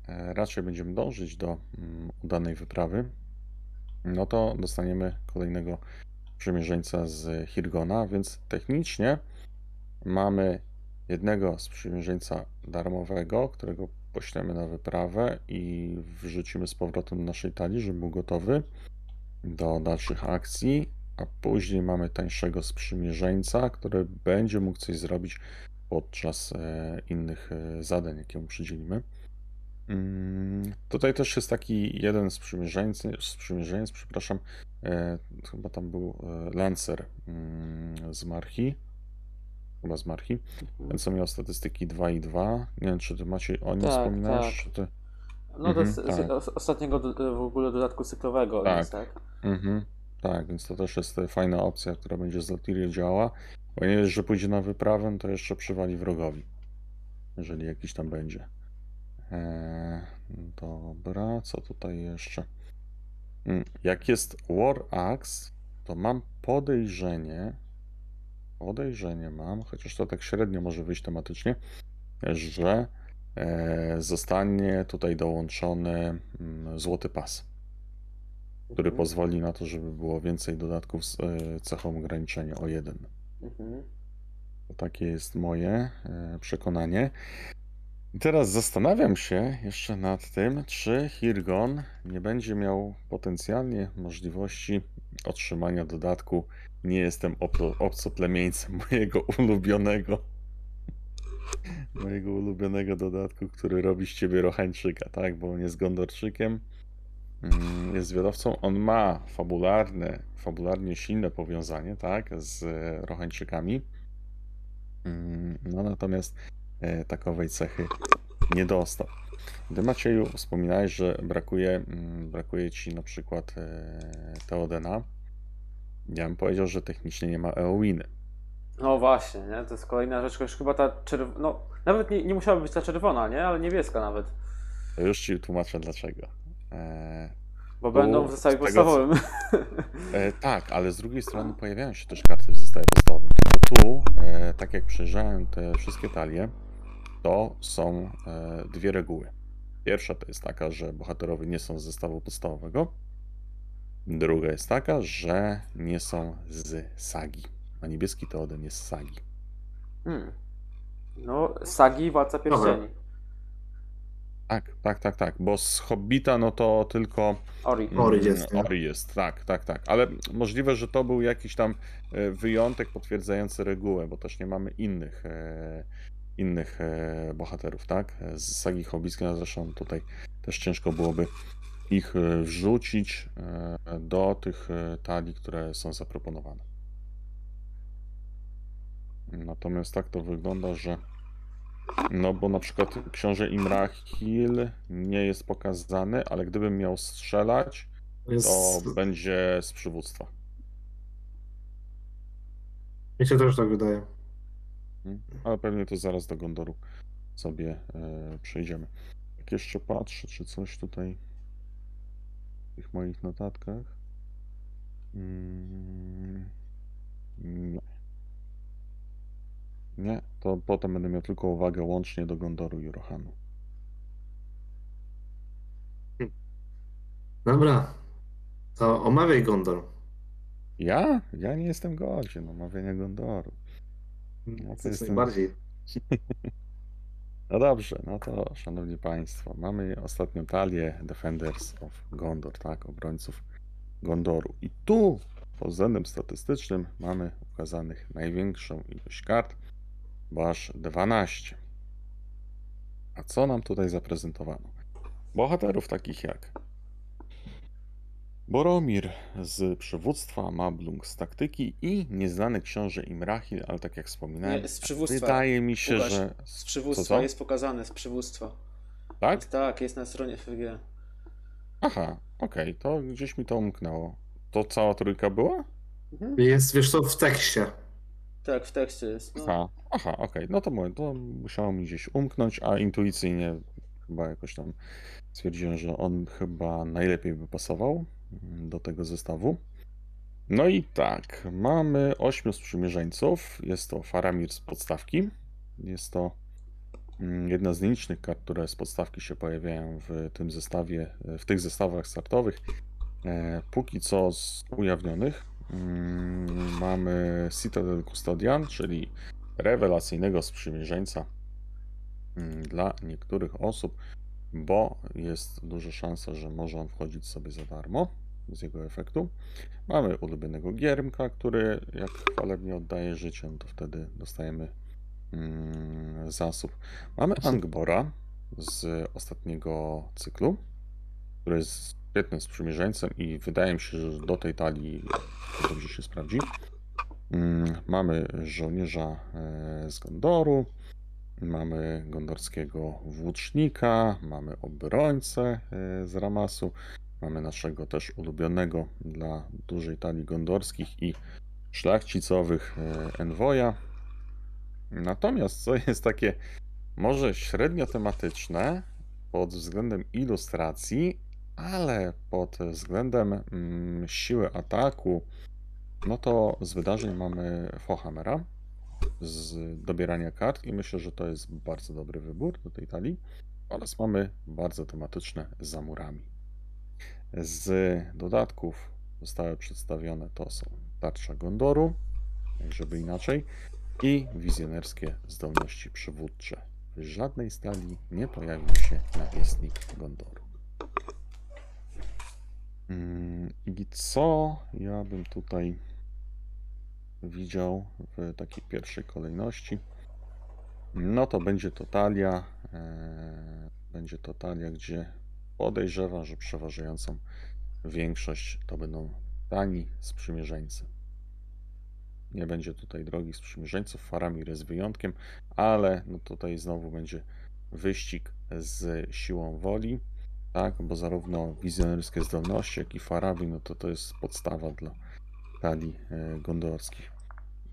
e, raczej będziemy dążyć do mm, udanej wyprawy, no to dostaniemy kolejnego przymierzeńca z Hirgona, więc technicznie mamy jednego sprzymierzeńca darmowego, którego poślemy na wyprawę i wrzucimy z powrotem do naszej talii, żeby był gotowy do dalszych akcji, a później mamy tańszego sprzymierzeńca, który będzie mógł coś zrobić podczas e, innych e, zadań, jakie mu przydzielimy. Mm, Tutaj też jest taki jeden sprzymierzeńc, sprzymierzeniec, przepraszam, e, chyba tam był Lancer mm, z Marchi, chyba z Marchi, ten co miał statystyki 2 i 2. Nie wiem, czy ty Maciej o nim Tak, wspominałeś, tak. czy ty... No to Mhm, z, z tak. os- ostatniego w ogóle dodatku cyklowego, Tak. tak. Mhm, tak, więc to też jest e, fajna opcja, która będzie z Lotirię działała. Bo nie wiesz, że pójdzie na wyprawę, to jeszcze przywali wrogowi, jeżeli jakiś tam będzie. Eee, dobra, co tutaj jeszcze? Mm, Jak jest War Axe, to mam podejrzenie, podejrzenie mam, chociaż to tak średnio może wyjść tematycznie, że e, zostanie tutaj dołączony mm, złoty pas, który Mhm. pozwoli na to, żeby było więcej dodatków z e, cechą ograniczenia o jeden. Mhm. To takie jest moje e, przekonanie. I teraz zastanawiam się jeszcze nad tym, czy Hirgon nie będzie miał potencjalnie możliwości otrzymania dodatku Nie jestem obco- obcoplemieńcem mojego [LAUGHS] ulubionego mojego ulubionego dodatku, który robi z ciebie Rochańczyka, tak? Bo on jest Gondorczykiem, jest zwiadowcą. On ma fabularne, fabularnie silne powiązanie, tak? Z Rochańczykami. Mm, No natomiast e, takowej cechy nie dostał. Ty Macieju wspominałeś, że brakuje, mm, brakuje ci na przykład e, Teodena. Ja bym powiedział, że technicznie nie ma Eowiny. No właśnie, nie? To jest kolejna rzecz, już chyba ta czerwona, no nawet nie, nie musiałaby być ta czerwona, nie? Ale niebieska nawet. To już ci tłumaczę dlaczego. E, Bo Bo będą w zestawie tego, co- podstawowym. [LAUGHS] E, tak, ale z drugiej strony pojawiają się też karty w zestawie podstawowym. Tylko tu, e, tak jak przejrzałem te wszystkie talie, to są e, dwie reguły. Pierwsza to jest taka, że bohaterowie nie są z zestawu podstawowego. Druga jest taka, że nie są z sagi. A niebieski Teoden jest z sagi. Hmm. No, sagi Władca Pierścieni. Tak, tak, tak, tak. Bo z Hobbita, no to tylko Ori. Ori Mm, jest, nie? Ori jest, tak, tak, tak. Ale możliwe, że to był jakiś tam e, wyjątek potwierdzający regułę, bo też nie mamy innych, e, innych e, bohaterów, tak? Z sagi hobbickiej, no zresztą tutaj też ciężko byłoby ich wrzucić do tych talii, które są zaproponowane. Natomiast tak to wygląda, że no bo na przykład książę Imrahil nie jest pokazany, ale gdybym miał strzelać, to będzie z przywództwa. mi się też tak wydaje. Mm, Ale pewnie to zaraz do Gondoru sobie e, przejdziemy. Jak jeszcze patrzę, czy coś tutaj w tych moich notatkach. Mm, nie. Nie, to potem będę miał tylko uwagę łącznie do Gondoru i Rohanu. Dobra, to omawiaj Gondor. Ja? Ja nie jestem godzien omawiania Gondoru. No to Jak jestem... najbardziej. [LAUGHS] No dobrze, no to szanowni państwo, mamy ostatnią talię Defenders of Gondor, tak, obrońców Gondoru. I tu pod względem statystycznym mamy ukazanych największą ilość kart, bo aż 12. A co nam tutaj zaprezentowano? Bohaterów takich jak Boromir z przywództwa, Mablung z taktyki i nieznany książę Imrahil, ale tak jak wspominałem, Nie, z przywództwa. wydaje mi się, że... Z przywództwa co? jest pokazane, z przywództwa. Tak? Tak, jest na stronie FG. Aha, okej, to gdzieś mi to umknęło. To cała trójka była? Mhm. Jest, wiesz co, w tekście. Tak, w tekście jest. No. Aha, aha, okej, no to mówię, to musiało mi gdzieś umknąć, a intuicyjnie chyba jakoś tam stwierdziłem, że on chyba najlepiej by pasował do tego zestawu. No i tak, mamy ośmiu sprzymierzeńców. Jest to Faramir z podstawki. Jest to mm, jedna z nielicznych kart, które z podstawki się pojawiają w tym zestawie, w tych zestawach startowych. E, Póki co z ujawnionych mm, mamy Citadel Custodian, czyli rewelacyjnego sprzymierzeńca mm, dla niektórych osób, bo jest duża szansa, że może on wchodzić sobie za darmo z jego efektu. Mamy ulubionego Giermka, który jak chwalebnie oddaje życie, no to wtedy dostajemy mm, zasób. Mamy Angbora z ostatniego cyklu, który jest świetnym sprzymierzeńcem i wydaje mi się, że do tej talii dobrze się sprawdzi. Mm, Mamy żołnierza e, z Gondoru, mamy gondorskiego włócznika, mamy obrońcę e, z Ramasu, mamy naszego też ulubionego dla dużej talii gondorskich i szlachcicowych e, enwoja. Natomiast co jest takie może średnio tematyczne pod względem ilustracji, ale pod względem mm, siły ataku, no to z wydarzeń mamy Fohammera, z dobierania kart i myślę, że to jest bardzo dobry wybór do tej talii. Oraz mamy bardzo tematyczne za murami. Z dodatków zostały przedstawione to są tarcza Gondoru, żeby inaczej, i wizjonerskie zdolności przywódcze. W żadnej stali nie pojawił się nawiestnik Gondoru. Mm, I co ja bym tutaj widział w takiej pierwszej kolejności? No to będzie to talia. e, Będzie to talia, gdzie podejrzewam, że przeważającą większość to będą tani sprzymierzeńcy. Nie będzie tutaj drogich sprzymierzeńców, Faramir jest wyjątkiem, ale no tutaj znowu będzie wyścig z siłą woli, tak, bo zarówno wizjonerskie zdolności, jak i Faramir, no to to jest podstawa dla talii e, gondorskich.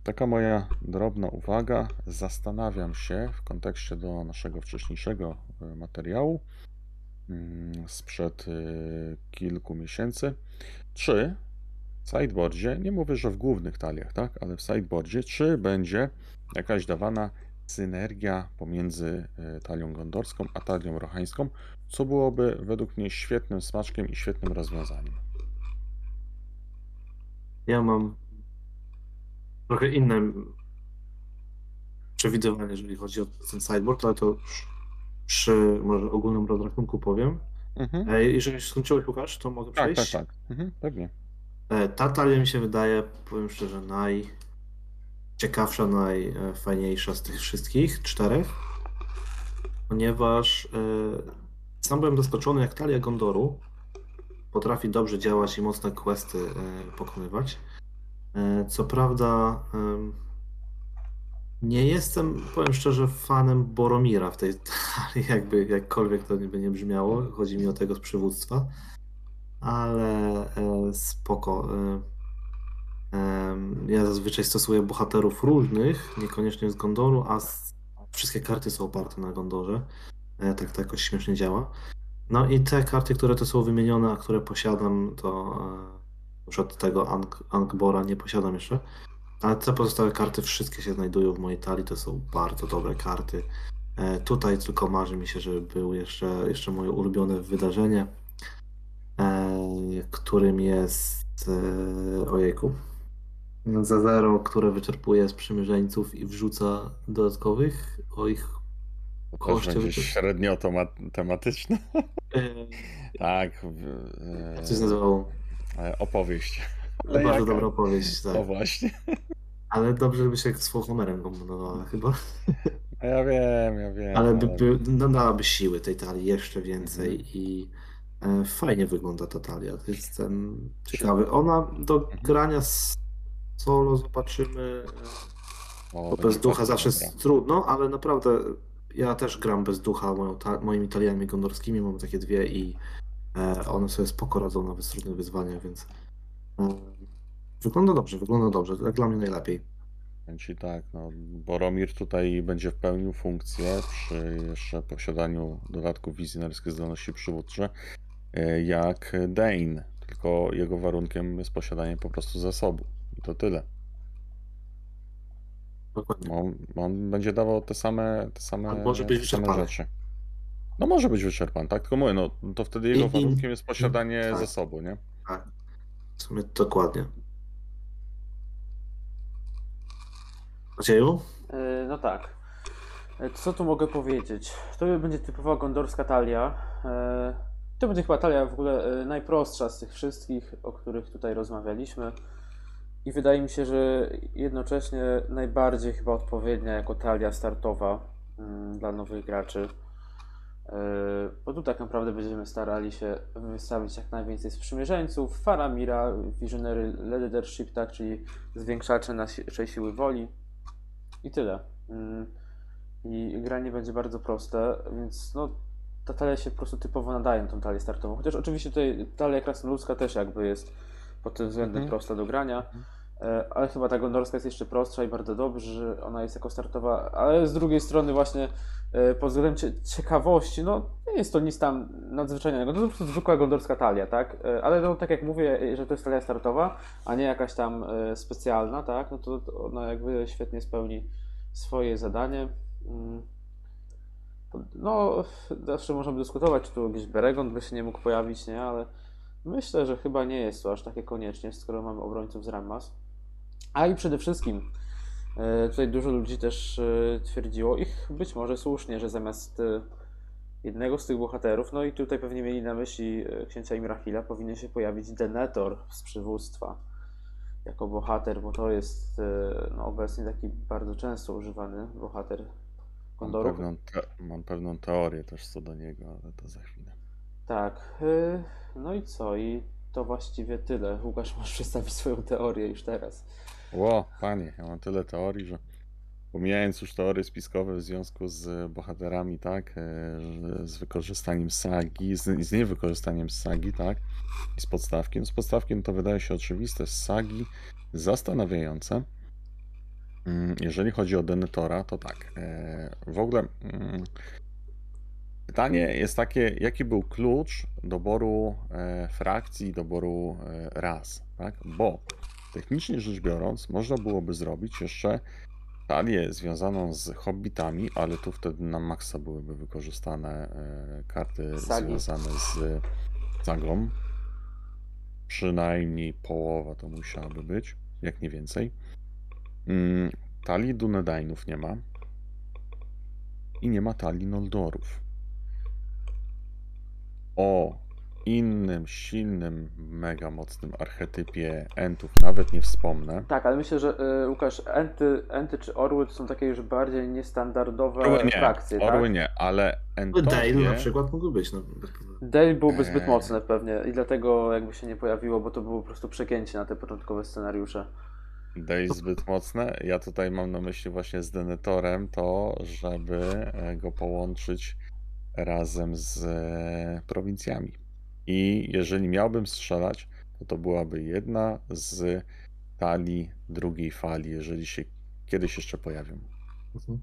Taka moja drobna uwaga. Zastanawiam się w kontekście do naszego wcześniejszego e, materiału mm, sprzed e, kilku miesięcy, czy w sideboardzie, nie mówię, że w głównych taliach, tak, ale w sideboardzie, czy będzie jakaś dawana synergia pomiędzy talią gondorską a talią rochańską, co byłoby według mnie świetnym smaczkiem i świetnym rozwiązaniem. Ja mam trochę inne przewidywanie, jeżeli chodzi o ten sideboard, ale to przy może ogólnym rozrachunku powiem. Mhm. E, Jeżeli skończyłeś, Łukasz, to mogę Tak, przejść? tak, tak. Mhm, pewnie. E, Ta talia mi się wydaje, powiem szczerze, najciekawsza, najfajniejsza z tych wszystkich czterech, ponieważ e, sam byłem zaskoczony, jak talia Gondoru potrafi dobrze działać i mocne questy e, pokonywać. E, Co prawda, nie jestem, powiem szczerze, fanem Boromira w tej talii, [LAUGHS] jakby jakkolwiek to by nie brzmiało. Chodzi mi o tego z przywództwa ale e, spoko. Ja zazwyczaj stosuję bohaterów różnych, niekoniecznie z Gondoru, a wszystkie karty są oparte na Gondorze. E, tak to jakoś śmiesznie działa. No i te karty, które tu są wymienione, a które posiadam, to e, przed tego Ang- Angbora nie posiadam jeszcze. Ale te pozostałe karty wszystkie się znajdują w mojej talii, to są bardzo dobre karty. E, tutaj tylko marzy mi się, żeby było jeszcze, jeszcze moje ulubione wydarzenie którym jest ojejku za zero, które wyczerpuje sprzymierzeńców i wrzuca dodatkowych o ich To będzie wyczy- średnio tematyczne. [LAUGHS] Tak. w- e, jak to się nazywało? e, Opowieść. Bardzo jaka? dobra opowieść, tak. właśnie. Ale dobrze by się z Homerem kombinowała chyba. A Ja wiem, ja wiem. Ale by, by, dodałaby siły tej talii jeszcze więcej Mhm. i e, fajnie wygląda ta talia. To Jestem ciekawy. Ona do grania z solo zobaczymy. e, O, Bo bez ducha zawsze jest trudno, ale naprawdę ja też gram bez ducha moją ta, moimi taliami gondorskimi, mam takie dwie i e, one sobie spoko radzą nawet z trudnych wyzwaniach, więc e, wygląda dobrze, wygląda dobrze, jak dla mnie najlepiej. Ci tak, no, Boromir tutaj będzie pełnił funkcję przy jeszcze posiadaniu dodatków wizjonerskich zdolności przywódcze e, jak Dane, tylko jego warunkiem jest posiadanie po prostu zasobu. I to tyle. Dokładnie. On, on będzie dawał te same, te same, On może być te same wyczerpany. rzeczy. No może być wyczerpany, tak? Tylko mówię, no to wtedy jego I- warunkiem jest posiadanie tak. zasobu, nie? W sumie dokładnie. Macieju? E, No tak. E, Co tu mogę powiedzieć? To będzie typowa gondorska talia. E, To będzie chyba talia w ogóle najprostsza z tych wszystkich, o których tutaj rozmawialiśmy. I wydaje mi się, że jednocześnie najbardziej chyba odpowiednia jako talia startowa mm, dla nowych graczy. E, Bo tu tak naprawdę będziemy starali się wystawić jak najwięcej sprzymierzeńców, Faramira, Visionary Leadership, tak, czyli zwiększacze naszej siły woli. I tyle. Mm, I granie będzie bardzo proste, więc no, ta talia się po prostu typowo nadaje na tą talię startową. Chociaż oczywiście tutaj talia krasnoludzka też jakby jest pod tym względem Mhm. prosta do grania. E, Ale chyba ta gondorska jest jeszcze prostsza i bardzo dobrze, że ona jest jako startowa, ale z drugiej strony właśnie e, pod względem cie- ciekawości, no nie jest to nic tam nadzwyczajnego, to po prostu zwykła gondorska talia, tak? E, Ale no, tak jak mówię, że to jest talia startowa, a nie jakaś tam specjalna, tak? No to ona jakby świetnie spełni swoje zadanie. Mm. No, zawsze możemy dyskutować, czy tu jakiś Beregon by się nie mógł pojawić, nie? Ale myślę, że chyba nie jest to aż takie koniecznie, skoro mamy obrońców z Rammas. A i przede wszystkim, e, tutaj dużo ludzi też e, twierdziło, ich być może słusznie, że zamiast e, jednego z tych bohaterów, no i tutaj pewnie mieli na myśli księcia Imrahila, powinien się pojawić Denethor z przywództwa jako bohater, bo to jest no, obecnie taki bardzo często używany bohater Mam Kondoru. pewną, te, mam pewną teorię też co do niego, ale to za chwilę. Tak. No i co? I to właściwie tyle. Łukasz, możesz przedstawić swoją teorię już teraz. Ło, panie, ja mam tyle teorii, że pomijając już teorie spiskowe w związku z bohaterami, tak, e, z wykorzystaniem sagi, z, niewykorzystaniem sagi, tak, i z podstawkiem. Z podstawkiem to wydaje się oczywiste, z sagi zastanawiające. Mm, Jeżeli chodzi o Denetora, to tak. e, W ogóle mm, pytanie jest takie, jaki był klucz doboru e, frakcji, doboru ras, tak? Bo technicznie rzecz biorąc, można byłoby zrobić jeszcze talię związaną z hobbitami, ale tu wtedy na maksa byłyby wykorzystane e, karty Sagi. związane z sagą. Przynajmniej połowa to musiałaby być, jak nie więcej. Mm, Talii Dunedainów nie ma. I nie ma talii Noldorów. O innym, silnym, mega mocnym archetypie Entów nawet nie wspomnę. Tak, ale myślę, że y, Łukasz, Enty, Enty czy Orły to są takie już bardziej niestandardowe Orły nie, frakcje, orły tak? nie, ale Dale na Entowie, przykład mógłby być. No. Dale byłby zbyt Eee. mocny pewnie i dlatego jakby się nie pojawiło, bo to było po prostu przegięcie na te początkowe scenariusze. Dej zbyt mocne. Ja tutaj mam na myśli właśnie z Denetorem to, żeby e, go połączyć razem z e, prowincjami. I jeżeli miałbym strzelać, to to byłaby jedna z talii drugiej fali, jeżeli się kiedyś jeszcze pojawią. Mhm.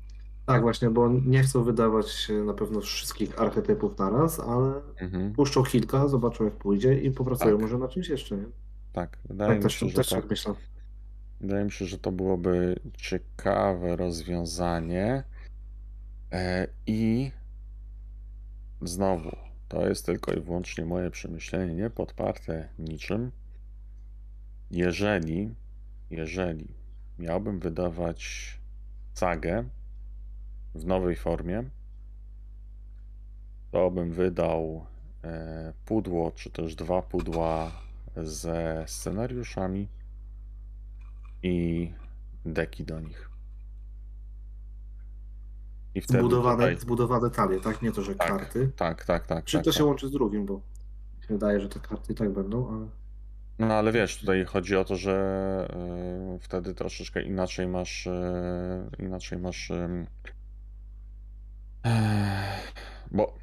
Tak, właśnie, bo nie chcą wydawać na pewno wszystkich archetypów naraz, ale Mhm. puszczą kilka, zobaczą jak pójdzie i popracują Tak. może na czymś jeszcze, nie? Tak, wydaje Tak, mi też, się, że też tak. tak myślę. Wydaje mi się, że to byłoby ciekawe rozwiązanie. E, I znowu, to jest tylko i wyłącznie moje przemyślenie, nie podparte niczym. Jeżeli, jeżeli miałbym wydawać sagę w nowej formie, to bym wydał e, pudło, czy też dwa pudła ze scenariuszami i deki do nich. I wtedy Zbudowane, tutaj... zbudowane talie, tak? Nie to, że Tak, karty. Tak, tak, tak. Czy tak, to tak. się łączy z drugim, bo mi się wydaje, że te karty i tak będą, ale No ale wiesz, tutaj chodzi o to, że e, wtedy troszeczkę inaczej masz e, inaczej masz eh, bo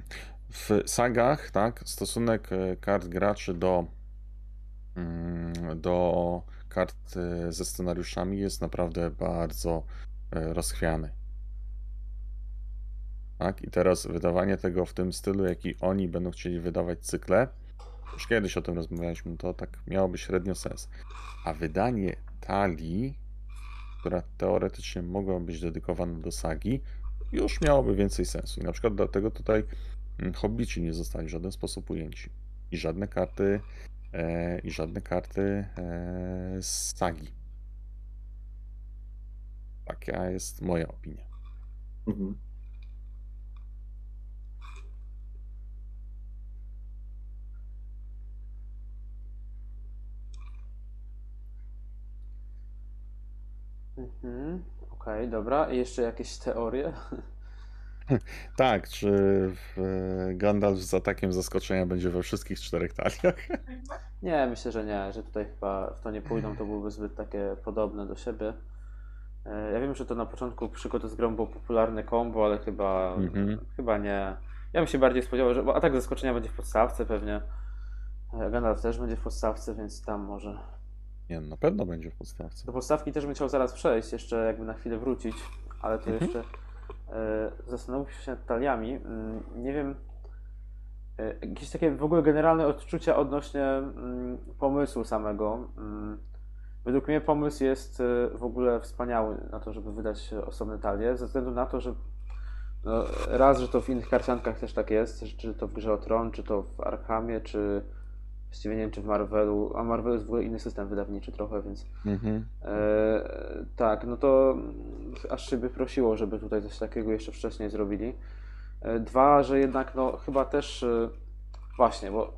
w sagach, tak, stosunek kart graczy do mm, do kart ze scenariuszami jest naprawdę bardzo rozchwiany. Tak, i teraz wydawanie tego w tym stylu, jaki oni będą chcieli wydawać cykle, już kiedyś o tym rozmawialiśmy, to tak miałoby średnio sens. A wydanie talii, która teoretycznie mogła być dedykowana do sagi, już miałoby więcej sensu. I na przykład dlatego tutaj mm, hobbici nie zostali w żaden sposób ujęci. I żadne karty, e, i żadne karty e, z sagi. Taka jest moja opinia. mhm. Mhm. Okej, dobra. I jeszcze jakieś teorie? [LAUGHS] Tak, czy e, Gandalf z atakiem zaskoczenia będzie we wszystkich czterech taliach? [LAUGHS] Nie, myślę, że nie, że tutaj chyba w to nie pójdą, to byłyby zbyt takie podobne do siebie. E, Ja wiem, że to na początku przygody z grą było popularne combo, ale chyba, Mhm. chyba nie. Ja bym się bardziej spodziewał, że atak zaskoczenia będzie w podstawce pewnie. E, Gandalf też będzie w podstawce, więc tam może Nie, na pewno będzie w podstawce. Do podstawki też bym chciał zaraz przejść, jeszcze jakby na chwilę wrócić, ale to Mhm. jeszcze e, zastanowić się nad taliami. Mm, Nie wiem, e, jakieś takie w ogóle generalne odczucia odnośnie mm, pomysłu samego. Mm, Według mnie pomysł jest e, w ogóle wspaniały na to, żeby wydać osobne talie, ze względu na to, że no, raz, że to w innych karciankach też tak jest, czy to w Grze o Tron, czy to w Arkhamie, czy właściwie nie wiem, czy w Marvelu, a Marvel jest w ogóle inny system wydawniczy trochę, więc Mhm. E, tak, no to aż się by prosiło, żeby tutaj coś takiego jeszcze wcześniej zrobili. E, dwa, że jednak no chyba też e, właśnie, bo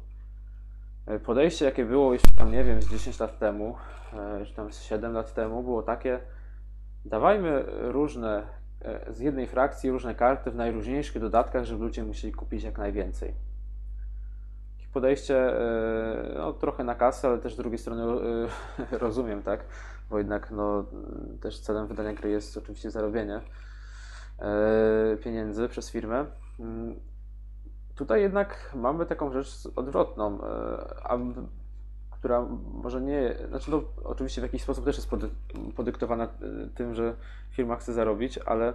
e, podejście jakie było jeszcze tam, nie wiem, z 10 lat temu, e, czy tam z 7 lat temu, było takie, dawajmy różne, e, z jednej frakcji różne karty w najróżniejszych dodatkach, żeby ludzie musieli kupić jak najwięcej. Podejście e, no, trochę na kasę, ale też z drugiej strony e, [LAUGHS] rozumiem, tak? Bo jednak no, też celem wydania gry jest oczywiście zarobienie e, pieniędzy przez firmę. Mm, Tutaj jednak mamy taką rzecz odwrotną, a, która może nie, znaczy no, oczywiście w jakiś sposób też jest pody, podyktowana tym, że firma chce zarobić, ale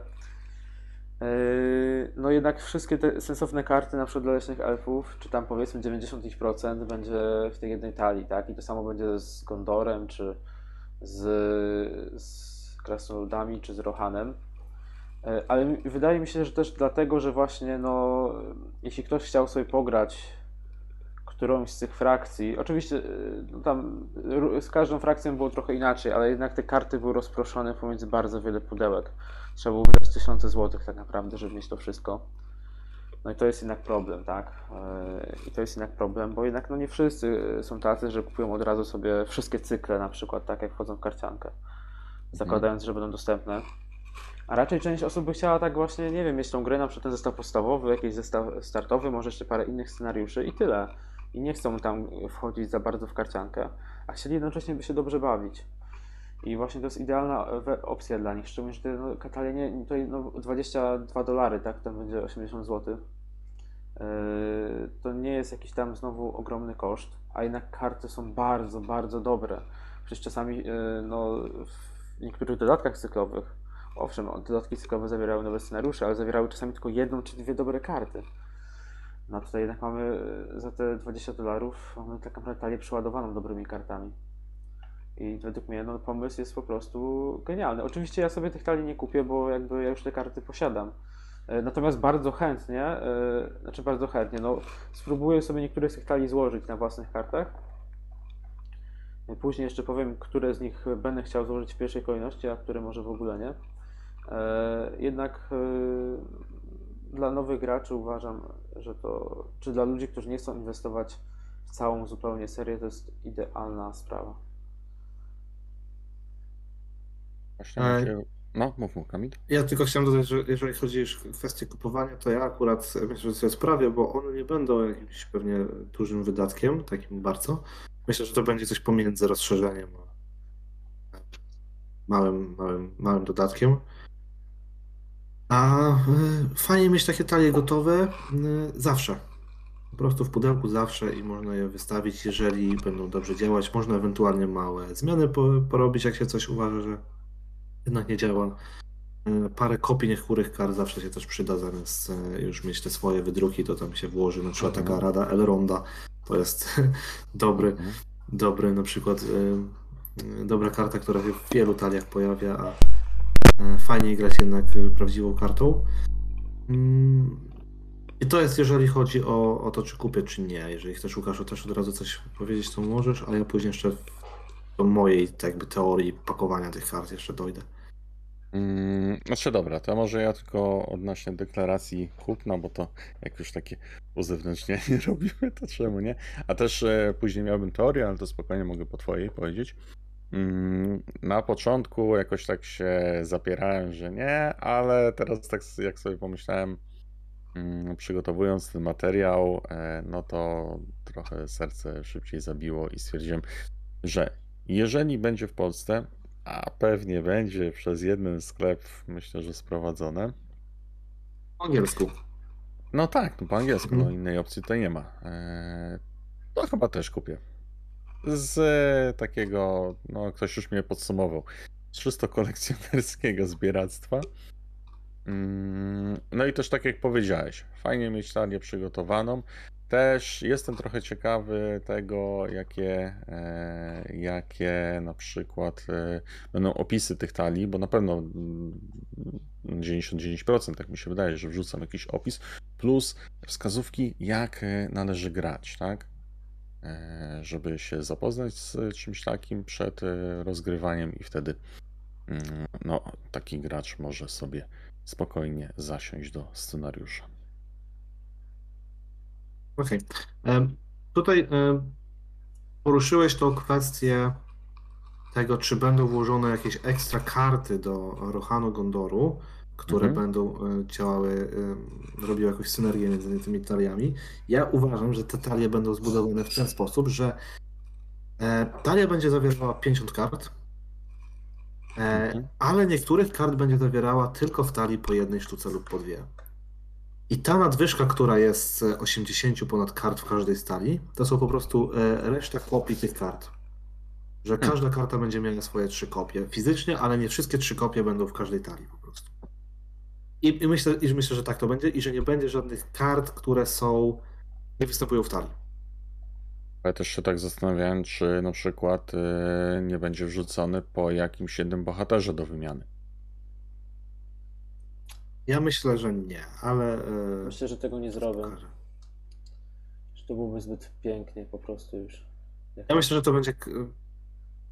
No jednak wszystkie te sensowne karty na przykład dla leśnych elfów, czy tam powiedzmy 90% będzie w tej jednej talii, tak? I to samo będzie z Gondorem, czy z, z Krasnoludami, czy z Rohanem. Yy, Ale wydaje mi się, że też dlatego, że właśnie no, jeśli ktoś chciał sobie pograć którąś z tych frakcji, oczywiście yy, no tam z każdą frakcją było trochę inaczej, ale jednak te karty były rozproszone pomiędzy bardzo wiele pudełek trzeba było wydać tysiące złotych tak naprawdę, żeby mieć to wszystko. No i to jest jednak problem, tak? Yy, I to jest jednak problem, bo jednak no nie wszyscy są tacy, że kupują od razu sobie wszystkie cykle na przykład, tak jak wchodzą w karciankę, zakładając, że będą dostępne. A raczej część osób by chciała tak właśnie, nie wiem, mieć tą grę na przykład ten zestaw podstawowy, jakiś zestaw startowy, może jeszcze parę innych scenariuszy i tyle. I nie chcą tam wchodzić za bardzo w karciankę, a chcieli jednocześnie by się dobrze bawić. I właśnie to jest idealna we- opcja dla nich, szczególnie, że te no, katalie nie, to no, 22 dolary, tak, tam będzie 80 zł. Yy, to nie jest jakiś tam znowu ogromny koszt, a jednak karty są bardzo, bardzo dobre. Przecież czasami yy, no, w niektórych dodatkach cyklowych, owszem, dodatki cyklowe zawierały nowe scenariusze, ale zawierały czasami tylko jedną czy dwie dobre karty. No tutaj jednak mamy yy, za te 20 dolarów, mamy tak naprawdę talię przeładowaną dobrymi kartami. I według mnie no, pomysł jest po prostu genialny. Oczywiście ja sobie tych talii nie kupię, bo jakby ja już te karty posiadam. E, Natomiast bardzo chętnie, e, znaczy bardzo chętnie, no spróbuję sobie niektóre z tych talii złożyć na własnych kartach. E, Później jeszcze powiem, które z nich będę chciał złożyć w pierwszej kolejności, a które może w ogóle nie. E, Jednak e, dla nowych graczy uważam, że to, czy dla ludzi, którzy nie chcą inwestować w całą zupełnie serię, to jest idealna sprawa. Właśnie E, się... No, mów mu, Kamil. Ja tylko chciałem dodać, że jeżeli chodzi już o kwestię kupowania, to ja akurat myślę, że sobie sprawię, bo one nie będą jakimś pewnie dużym wydatkiem, takim bardzo. Myślę, że to będzie coś pomiędzy rozszerzeniem a małym, małym, małym dodatkiem. A y, fajnie mieć takie talie gotowe y, zawsze. Po prostu w pudełku zawsze i można je wystawić, jeżeli będą dobrze działać. Można ewentualnie małe zmiany po, porobić, jak się coś uważa, że jednak nie działa. E, Parę kopii niektórych kart zawsze się też przyda, zamiast e, już mieć te swoje wydruki, to tam się włoży na przykład taka rada Elronda. To jest [LAUGHS] dobry, Mhm. dobry na przykład e, dobra karta, która się w wielu taliach pojawia, a fajniej grać jednak prawdziwą kartą. Mm, I to jest jeżeli chodzi o, o to, czy kupię, czy nie. Jeżeli chcesz, Łukaszu, też od razu coś powiedzieć, to możesz, a ja później jeszcze do mojej tak jakby teorii pakowania tych kart jeszcze dojdę. Mm, Znaczy dobra, to może ja tylko odnośnie deklaracji kupna, bo to jak już takie uzewnętrznienie [LAUGHS] robimy, to czemu nie? A też e, później miałbym teorię, ale to spokojnie mogę po twojej powiedzieć. Mm, Na początku jakoś tak się zapierałem, że nie, ale teraz tak jak sobie pomyślałem, mm, przygotowując ten materiał, e, no to trochę serce szybciej zabiło i stwierdziłem, że jeżeli będzie w Polsce, a pewnie będzie przez jeden sklep, myślę, że sprowadzone. Po angielsku. No tak, no po angielsku, no Mhm. innej opcji tutaj nie ma. Eee, to chyba też kupię. z takiego, no ktoś już mnie podsumował, czysto kolekcjonerskiego zbieractwa. Mm, No i też tak jak powiedziałeś, fajnie mieć talię przygotowaną. Też jestem trochę ciekawy tego, jakie, e, jakie na przykład e, będą opisy tych talii, bo na pewno mm, 99% tak mi się wydaje, że wrzucam jakiś opis, plus wskazówki, jak e, należy grać, tak? Żeby się zapoznać z czymś takim przed rozgrywaniem i wtedy mm, no, taki gracz może sobie spokojnie zasiąść do scenariusza. Okej. Em, Tutaj poruszyłeś tą kwestię tego, czy będą włożone jakieś ekstra karty do Rohanu Gondoru, które Mhm. będą e, działały, robiły jakąś synergię między tymi taliami. Ja uważam, że te talie będą zbudowane w ten sposób, że e, talia będzie zawierała 50 kart, e, Mhm. ale niektórych kart będzie zawierała tylko w talii po jednej sztuce lub po dwie. I ta nadwyżka, która jest z 80 ponad kart w każdej stali, to są po prostu e, reszta kopii tych kart. Że Hmm. każda karta będzie miała swoje trzy kopie fizycznie, ale nie wszystkie trzy kopie będą w każdej talii po prostu. I, i myślę, i myślę, że tak to będzie i że nie będzie żadnych kart, które są nie występują w talii. Ja też się tak zastanawiałem, czy na przykład e, nie będzie wrzucony po jakimś jednym bohaterze do wymiany. Ja myślę, że nie, ale. e, Myślę, że tego nie zrobię. pokażę. Że to byłoby zbyt pięknie po prostu już. Ja myślę, że to będzie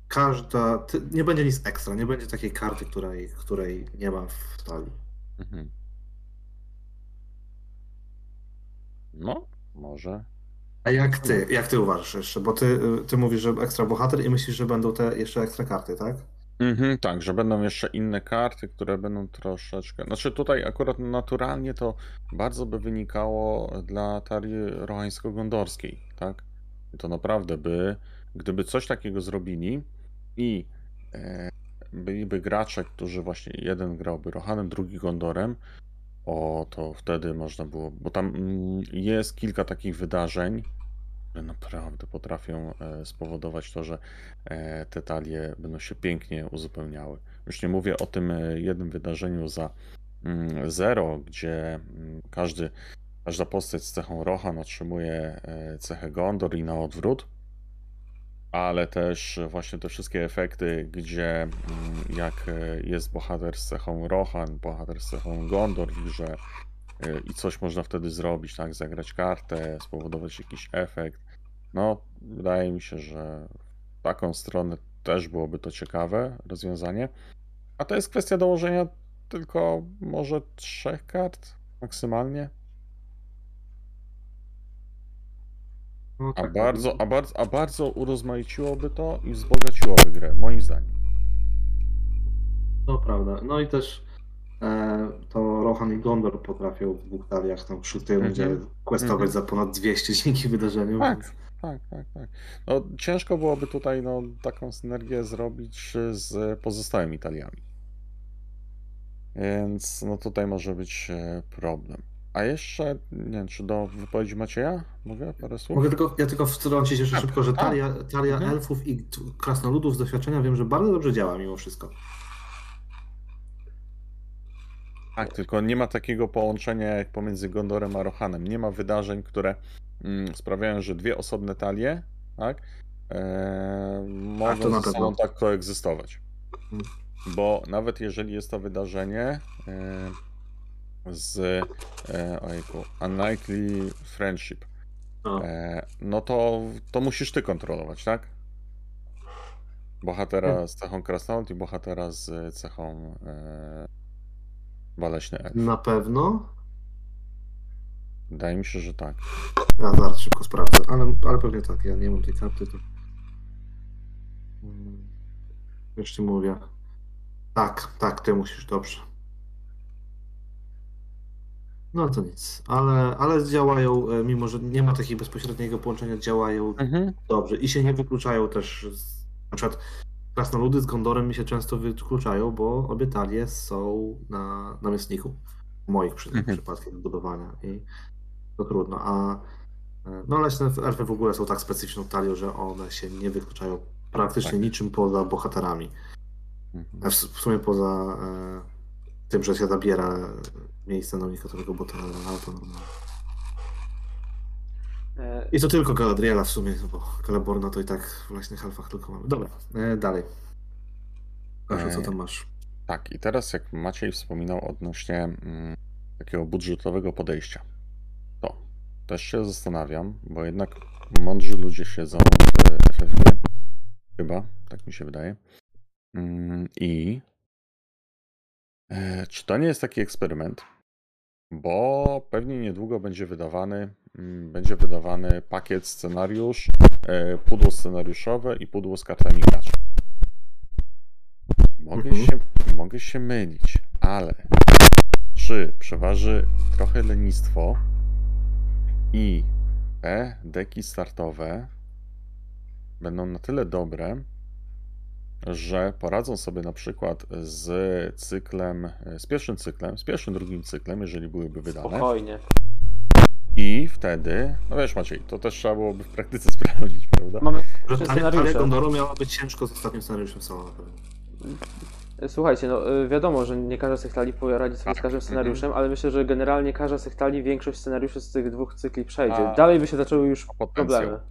każda. Nie będzie nic ekstra, nie będzie takiej karty, której, której nie ma w talii. Mhm. No, może. A jak ty, jak ty uważasz jeszcze? Bo ty, ty mówisz, że ekstra bohater i myślisz, że będą te jeszcze ekstra karty, tak? Mhm, tak, że będą jeszcze inne karty, które będą troszeczkę. Znaczy tutaj akurat naturalnie to bardzo by wynikało dla tarii rohańsko-gondorskiej, tak? To naprawdę by, gdyby coś takiego zrobili i e, byliby gracze, którzy właśnie jeden grałby Rohanem, drugi Gondorem, o to wtedy można było, bo tam mm, jest kilka takich wydarzeń, które naprawdę potrafią e, spowodować to, że e, te talie będą się pięknie uzupełniały. Już nie mówię o tym e, jednym wydarzeniu za mm, zero, gdzie mm, każdy, każda postać z cechą Rohan otrzymuje cechę Gondor i na odwrót, ale też właśnie te wszystkie efekty, gdzie mm, jak jest bohater z cechą Rohan, bohater z cechą Gondor w i coś można wtedy zrobić, tak, zagrać kartę, spowodować jakiś efekt. No, wydaje mi się, że w taką stronę też byłoby to ciekawe rozwiązanie. A to jest kwestia dołożenia tylko może trzech kart maksymalnie. No, A tak, bardzo, a bardzo, a bardzo urozmaiciłoby to i wzbogaciłoby grę, moim zdaniem. To prawda. No i też e, to Rohan i Gondor potrafią w dwóch taliach tam w szóstej Mhm. rundzie questować Mhm. za ponad 200 dzięki wydarzeniu. Tak, więc- tak, tak, tak. No, ciężko byłoby tutaj no, taką synergię zrobić z pozostałymi Italiami. Więc no tutaj może być e, problem. A jeszcze, nie wiem, czy do wypowiedzi Macieja mogę parę słów? Mogę tylko, ja tylko wtrącić jeszcze A, szybko, że a. talia, talia Mhm. elfów i krasnoludów z doświadczenia wiem, że bardzo dobrze działa mimo wszystko. Tak, tylko nie ma takiego połączenia jak pomiędzy Gondorem a Rohanem. Nie ma wydarzeń, które sprawiają, że dwie osobne talie, tak, e, mogą ze sobą tak koegzystować. Mhm. Bo nawet jeżeli jest to wydarzenie e, z e, ojejku, Unlikely Friendship, No. e, no to, to musisz ty kontrolować, tak? Bohatera Mhm. z cechą Krasnolud i bohatera z cechą e, Waleśny Elf. Na pewno. Wydaje mi się, że tak. Ja zaraz szybko sprawdzę, ale, ale pewnie tak, ja nie mam tej karty. To... Mm, Już ci mówię. Tak, tak, ty musisz, dobrze. No to nic, ale, ale działają, e, mimo że nie ma takiego bezpośredniego połączenia, działają Mhm. dobrze i się nie wykluczają też. Z, na przykład krasnoludy z Gondorem mi się często wykluczają, bo obie talie są na namiestniku. Moich przy, Mhm. przypadkach budowania i to trudno. A E, No leśne elfy w ogóle są tak specyficzną talią, że one się nie wykluczają praktycznie Tak. niczym poza bohaterami. Mhm. A w, w sumie poza e, tym, że się zabiera miejsce na unikatowego bohatera, ale to normalne. E, I to tylko Galadriela w sumie, no bo Celeborna to i tak w leśnych elfach tylko mamy. Dobra, e, dalej. Proszę, co E, tam masz? Tak, i teraz jak Maciej wspominał odnośnie mm, takiego budżetowego podejścia, też się zastanawiam, bo jednak mądrzy ludzie siedzą w FFG, chyba, tak mi się wydaje. Mm, I e, czy to nie jest taki eksperyment? Bo pewnie niedługo będzie wydawany, mm, będzie wydawany pakiet scenariusz, e, pudło scenariuszowe i pudło z kartami gracza. Mogę, Mhm. się, mogę się mylić, ale czy przeważy trochę lenistwo i te deki startowe będą na tyle dobre, że poradzą sobie na przykład z cyklem, z pierwszym cyklem, z pierwszym, drugim cyklem, jeżeli byłyby wydane. spokojnie. I wtedy, no wiesz Maciej, to też trzeba byłoby w praktyce sprawdzić, prawda? Mamy scenariusze. Gondoru miała być ciężko z ostatnim scenariuszem pewno. Słuchajcie, no y, wiadomo, że nie każda z tych talii poradzi sobie z Tak, każdym mhm. scenariuszem, ale myślę, że generalnie każda z tych talii większość scenariuszy z tych dwóch cykli przejdzie. A- Dalej by się zaczęły już Potencjał. problemy. Mhm.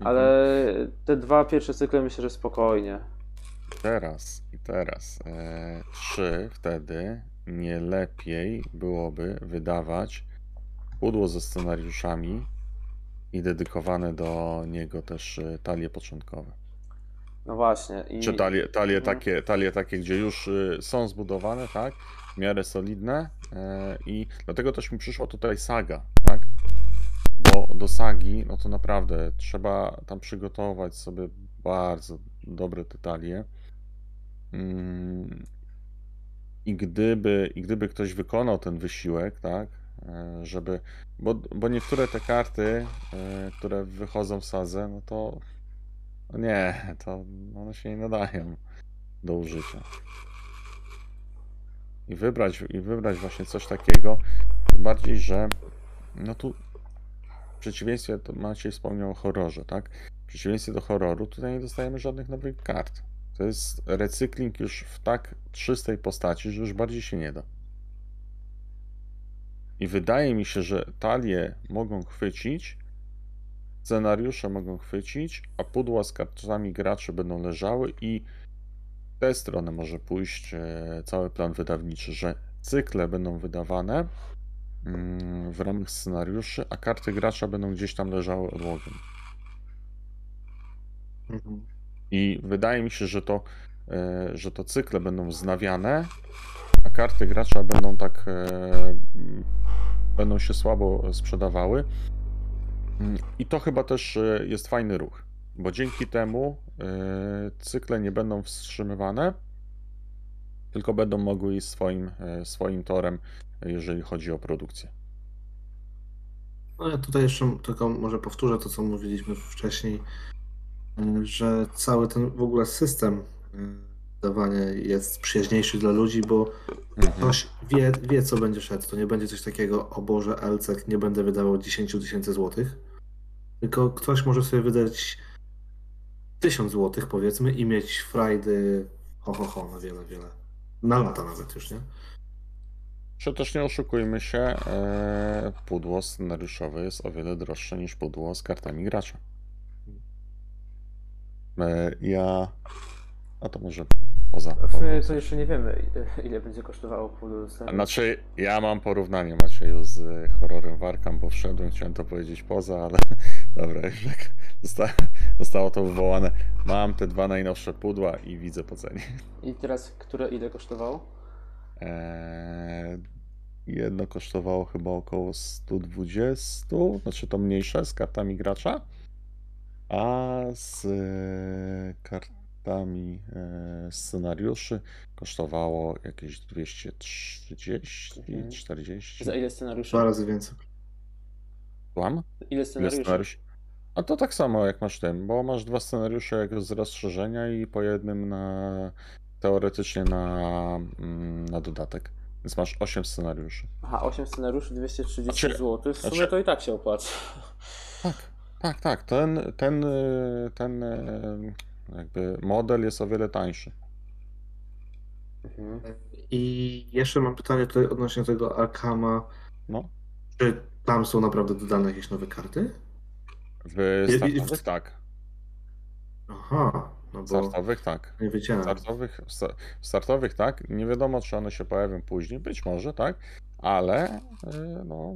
Ale te dwa pierwsze cykle myślę, że spokojnie. Teraz i teraz, e, czy wtedy nie lepiej byłoby wydawać pudło ze scenariuszami i dedykowane do niego też e, talie początkowe? No właśnie. I... Czy talie, talie, Mhm. takie, talie takie, gdzie już y, są zbudowane, tak? W miarę solidne e, i dlatego też mi przyszła tutaj saga, tak? Bo do sagi, no to naprawdę trzeba tam przygotować sobie bardzo dobre te talie. Mm, I gdyby, I gdyby ktoś wykonał ten wysiłek, tak? e, Żeby, bo, bo niektóre te karty, e, które wychodzą w sadze, no to nie, to one się nie nadają do użycia. I wybrać, I wybrać właśnie coś takiego, tym bardziej, że no tu w przeciwieństwie, to Maciej wspomniał o horrorze, tak? W przeciwieństwie do horroru tutaj nie dostajemy żadnych nowych kart. To jest recykling już w tak czystej postaci, że już bardziej się nie da. I wydaje mi się, że talie mogą chwycić, scenariusze mogą chwycić, a pudła z kartami graczy będą leżały i w tę stronę może pójść e, cały plan wydawniczy, że cykle będą wydawane mm, w ramach scenariuszy, a karty gracza będą gdzieś tam leżały odłogiem. Mhm. I wydaje mi się, że to, e, że to cykle będą wznawiane, a karty gracza będą tak e, będą się słabo sprzedawały. Mm, I to chyba też e, jest fajny ruch, bo dzięki temu e, cykle nie będą wstrzymywane, tylko będą mogły iść swoim, e, swoim torem, jeżeli chodzi o produkcję. No ja tutaj jeszcze tylko może powtórzę to, co mówiliśmy wcześniej, y, że cały ten w ogóle system dawania jest przyjaźniejszy dla ludzi, bo Mhm. ktoś wie, wie co będzie szedł. To nie będzie coś takiego, o Boże, Elcek, nie będę wydawał 10 tysięcy złotych, tylko ktoś może sobie wydać 1000 złotych powiedzmy i mieć frajdy ho, ho, ho na wiele, wiele. Na lata nawet już, nie? Czy też nie oszukujmy się, e, pudło scenariuszowe jest o wiele droższe niż pudło z kartami gracza. E, ja. A to może poza. W sumie to jeszcze nie wiemy, ile będzie kosztowało pudło Znaczy, ja mam porównanie Macieju z e, horrorem Warkam, bo wszedłem, chciałem to powiedzieć poza, ale [LAUGHS] dobra, już jak zosta- zostało to wywołane. Mam te dwa najnowsze pudła i widzę po cenie. I teraz, które ile kosztowało? Eee, jedno kosztowało chyba około 120, znaczy to mniejsze z kartami gracza, a z e, kartami e, scenariuszy kosztowało jakieś 230, Mhm. 40. Za ile scenariuszy? Dwa razy więcej. Kłam? Ile Ile scenariuszy? scenariuszy? A to tak samo jak masz tym, bo masz dwa scenariusze jak z rozszerzenia i po jednym na teoretycznie na, mm, na dodatek. Więc masz 8 scenariuszy. Aha, 8 scenariuszy, 230 Znaczy- zł. W sumie znaczy- to i tak się opłaca. Tak, tak, tak. Ten, ten, ten y, jakby model jest o wiele tańszy. Mhm. I jeszcze mam pytanie tutaj odnośnie tego Arkama. No. Czy tam są naprawdę dodane jakieś nowe karty? W startowych tak. Aha, no W bo startowych tak. nie W wiedziałem. startowych, w sta- w startowych tak. Nie wiadomo, czy one się pojawią później. Być może, tak. Ale y, no,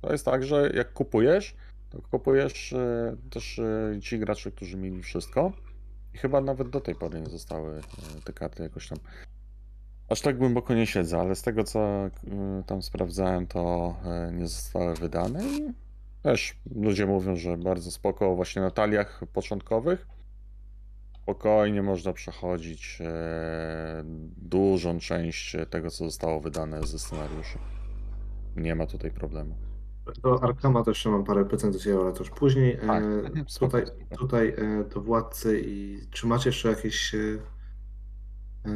to jest tak, że jak kupujesz, to kupujesz y, też y, ci gracze, którzy mieli wszystko. I chyba nawet do tej pory nie zostały y, te karty jakoś tam. Aż tak głęboko nie siedzę, ale z tego co y, tam sprawdzałem, to y, nie zostały wydane. I też ludzie mówią, że bardzo spoko właśnie na taliach początkowych. Spokojnie można przechodzić e, dużą część tego, co zostało wydane ze scenariuszy. Nie ma tutaj problemu. Do Arkama też jeszcze mam parę pytań do Ciebie, ale to już później. Tak, E, mhm, spoko, tutaj tutaj e, do Władcy i czy macie jeszcze jakieś e, e,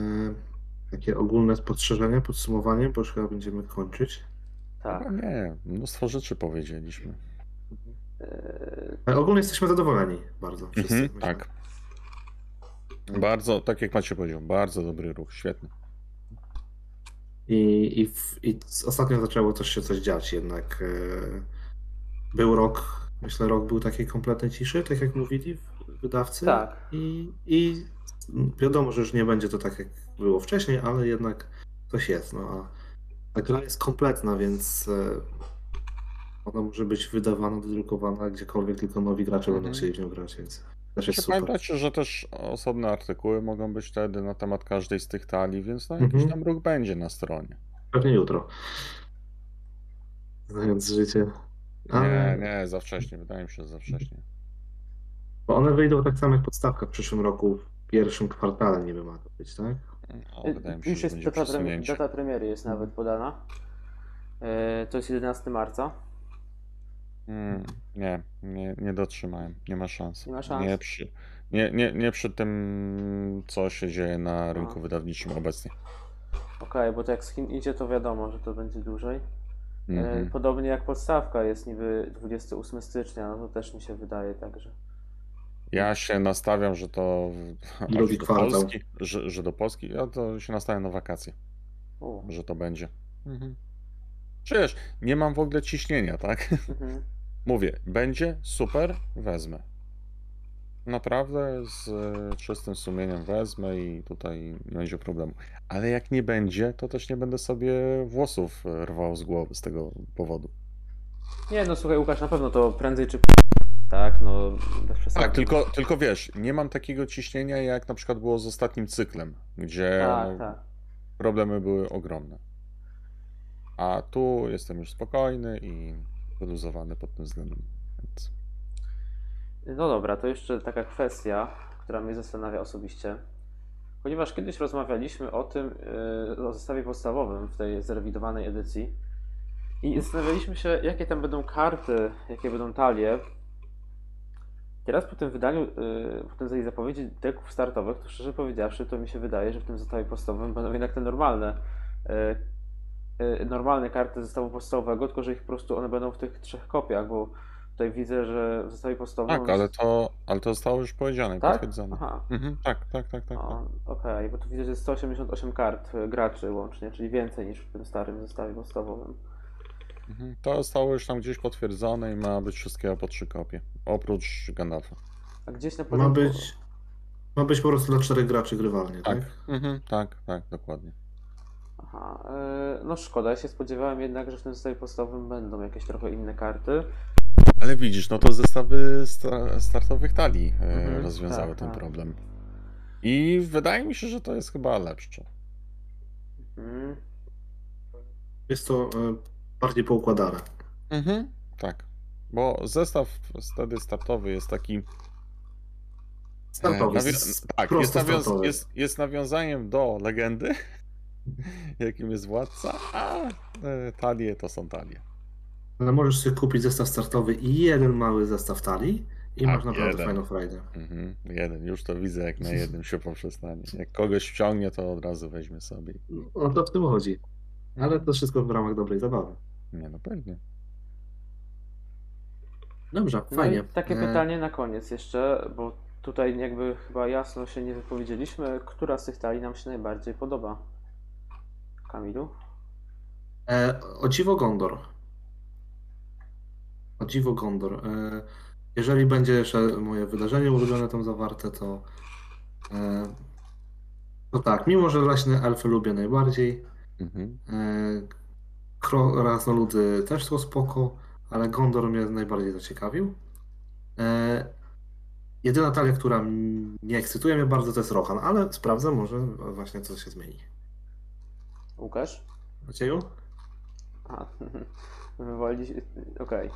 takie ogólne spostrzeżenia, podsumowanie, bo już chyba będziemy kończyć. Tak. Chyba nie, mnóstwo rzeczy powiedzieliśmy. Ale ogólnie jesteśmy zadowoleni bardzo. Wszyscy, Mhm, tak. Bardzo, tak jak Macie powiedział, bardzo dobry ruch, świetny. I, i, w, I ostatnio zaczęło też się coś dziać jednak. e, Był rok, myślę, rok był takiej kompletnej ciszy, tak jak mówili wydawcy. Tak. I, I wiadomo, że już nie będzie to tak, jak było wcześniej, ale jednak coś jest. No, a ta gra jest kompletna, więc e, ona może być wydawana, dodrukowana gdziekolwiek tylko nowi gracze Mhm. będą chcieli w nią grać, więc też jest super. pamiętacie, że też osobne artykuły mogą być wtedy na temat każdej z tych talii, więc no, Mhm. jakiś tam ruch będzie na stronie. Pewnie jutro. Znając życie. Nie, Ale- nie, za wcześnie, wydaje mi się, że za wcześnie. Bo one wyjdą tak samo jak podstawka w przyszłym roku, w pierwszym kwartale niby ma to być, tak? No, wydaje mi się, Już że jest data, data premiery jest nawet podana. Yy, To jest 11 marca. Mm, nie, nie, nie dotrzymałem. Nie ma szans. Nie ma szans? Nie przy, nie, nie, nie przy tym, co się dzieje na rynku wydawniczym obecnie. Okej, bo to jak z Chin idzie, to wiadomo, że to będzie dłużej. Mhm. Podobnie jak podstawka jest niby 28 stycznia, no to też mi się wydaje także. Ja się nastawiam, że to Drugi do kwartał. Polski, że, że do Polski, ja to się nastawiam na wakacje, U. że to będzie. Mhm. Przecież nie mam w ogóle ciśnienia, tak? Mhm. Mówię, będzie super, wezmę. Naprawdę z e, czystym sumieniem wezmę i tutaj nie będzie problemu. Ale jak nie będzie, to też nie będę sobie włosów e, rwał z głowy z tego powodu. Nie no słuchaj Łukasz, na pewno to prędzej czy tak, no bez przesady. Tak, tylko, tylko wiesz, nie mam takiego ciśnienia jak na przykład było z ostatnim cyklem, gdzie Tak, tak. problemy były ogromne. A tu jestem już spokojny i wyluzowany pod tym względem. Więc... No dobra, to jeszcze taka kwestia, która mnie zastanawia osobiście. Ponieważ kiedyś rozmawialiśmy o tym, yy, o zestawie podstawowym w tej zrewidowanej edycji i zastanawialiśmy się, jakie tam będą karty, jakie będą talie. Teraz po tym wydaniu, yy, po tej zapowiedzi deków startowych, to szczerze powiedziawszy, to mi się wydaje, że w tym zestawie podstawowym będą jednak te normalne, yy, normalne karty zestawu podstawowego, tylko że ich po prostu one będą w tych trzech kopiach, bo tutaj widzę, że w zestawie podstawowym... Tak, ale to, ale to zostało już powiedziane, Tak? potwierdzone. Aha. Mhm, tak, tak, tak, tak. tak. Okej, bo tu widzę, że jest 188 kart y, graczy łącznie, czyli więcej niż w tym starym zestawie podstawowym. Mhm. To zostało już tam gdzieś potwierdzone i ma być wszystkiego po trzy kopie. Oprócz Gandalfa. A gdzieś na Ma początku... być, ma być po prostu dla czterech graczy grywalnie, tak? Tak. Mhm, tak, tak, dokładnie. Aha, y, no szkoda, ja się spodziewałem jednak, że w tym zestawie podstawowym będą jakieś trochę inne karty. Ale widzisz, no to zestawy sta- startowych talii e, Mhm, rozwiązały tak, ten tak. problem. I wydaje mi się, że to jest chyba lepsze. Mm, Jest to e, bardziej poukładane. Mhm, tak. Bo zestaw wtedy startowy jest taki. Startowy, e, tak, jest, nawią- startowy. jest, jest nawiązaniem do legendy, [LAUGHS] jakim jest władca, a e, talie to są talie. Ale możesz sobie kupić zestaw startowy i jeden mały zestaw talii i Tak, masz naprawdę jeden. fajną frajdę. Mhm, jeden, już to widzę, jak na [LAUGHS] jednym się poprzestanie. Jak kogoś wciągnie, to od razu weźmie sobie. No to w tym chodzi. Ale to wszystko w ramach dobrej zabawy. Nie no pewnie. Dobrze, No fajnie. i takie E, pytanie na koniec jeszcze, bo tutaj jakby chyba jasno się nie wypowiedzieliśmy. Która z tych talii nam się najbardziej podoba? Kamilu? E, o dziwo Gondor. O dziwo Gondor. E, jeżeli będzie jeszcze moje wydarzenie ulubione tam zawarte, to, e, to tak, mimo że leśne elfy lubię najbardziej, Mhm. e, krasnoludy też są spoko, ale Gondor mnie najbardziej zaciekawił. E, jedyna talia, która nie ekscytuje mnie bardzo, to jest Rohan, ale sprawdzę, może właśnie co się zmieni. Łukasz? Macieju? A, [LAUGHS] wywali... Okej.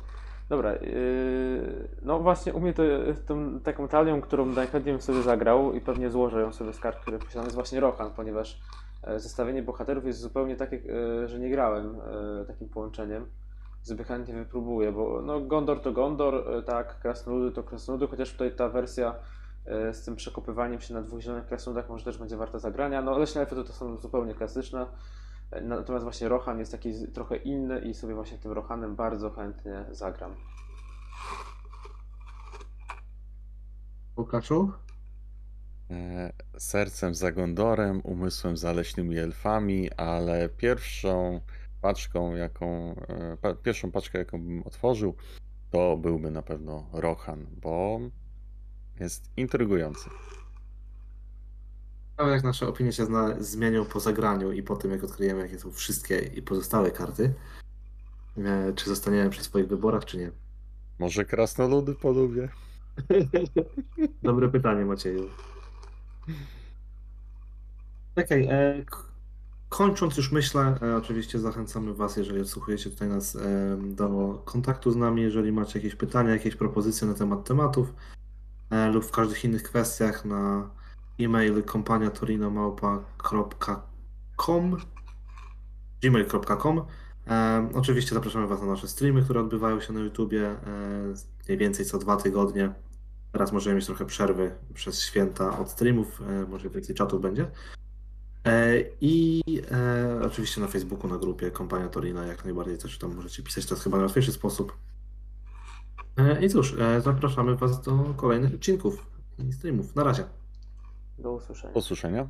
Dobra. Yy... No właśnie, u mnie to tą taką talią, którą najchętniej bym sobie zagrał i pewnie złożę ją sobie z kart, które posiadam, jest właśnie Rohan, ponieważ e, zestawienie bohaterów jest zupełnie takie, e, że nie grałem e, takim połączeniem. Sobie chętnie wypróbuję, bo no Gondor to Gondor, tak, Krasnoludy to Krasnoludy, chociaż tutaj ta wersja z tym przekopywaniem się na dwóch zielonych krasnoludach może też będzie warta zagrania. No leśne elfy to, to są zupełnie klasyczne. Natomiast właśnie Rohan jest taki trochę inny i sobie właśnie tym Rohanem bardzo chętnie zagram. Łukaszu? E, Sercem za Gondorem, umysłem za leśnymi elfami, ale pierwszą paczką, jaką, e, pierwszą paczkę, jaką bym otworzył, to byłby na pewno Rohan, bo jest intrygujący. Ale jak nasze opinie się zna, zmienią po zagraniu i po tym, jak odkryjemy, jakie są wszystkie i pozostałe karty, e, czy zostaniemy przy swoich wyborach, czy nie? Może krasnoludy polubię? [LAUGHS] Dobre pytanie, Macieju. Okej, e, k- kończąc już myślę, e, oczywiście zachęcamy Was, jeżeli odsłuchujecie tutaj nas, e, do kontaktu z nami, jeżeli macie jakieś pytania, jakieś propozycje na temat tematów e, lub w każdych innych kwestiach na e-mail kompaniatorinamałpa.com gmail.com e, Oczywiście zapraszamy Was na nasze streamy, które odbywają się na YouTubie e, mniej więcej co dwa tygodnie. Teraz możemy mieć trochę przerwy przez święta od streamów, e, może więcej czatów będzie. E, I e, oczywiście na Facebooku, na grupie Kompania Torina, jak najbardziej też tam możecie pisać, to jest chyba najłatwiejszy sposób. E, I cóż, e, zapraszamy Was do kolejnych odcinków i streamów. Na razie. Do usłyszenia. Do usłyszenia.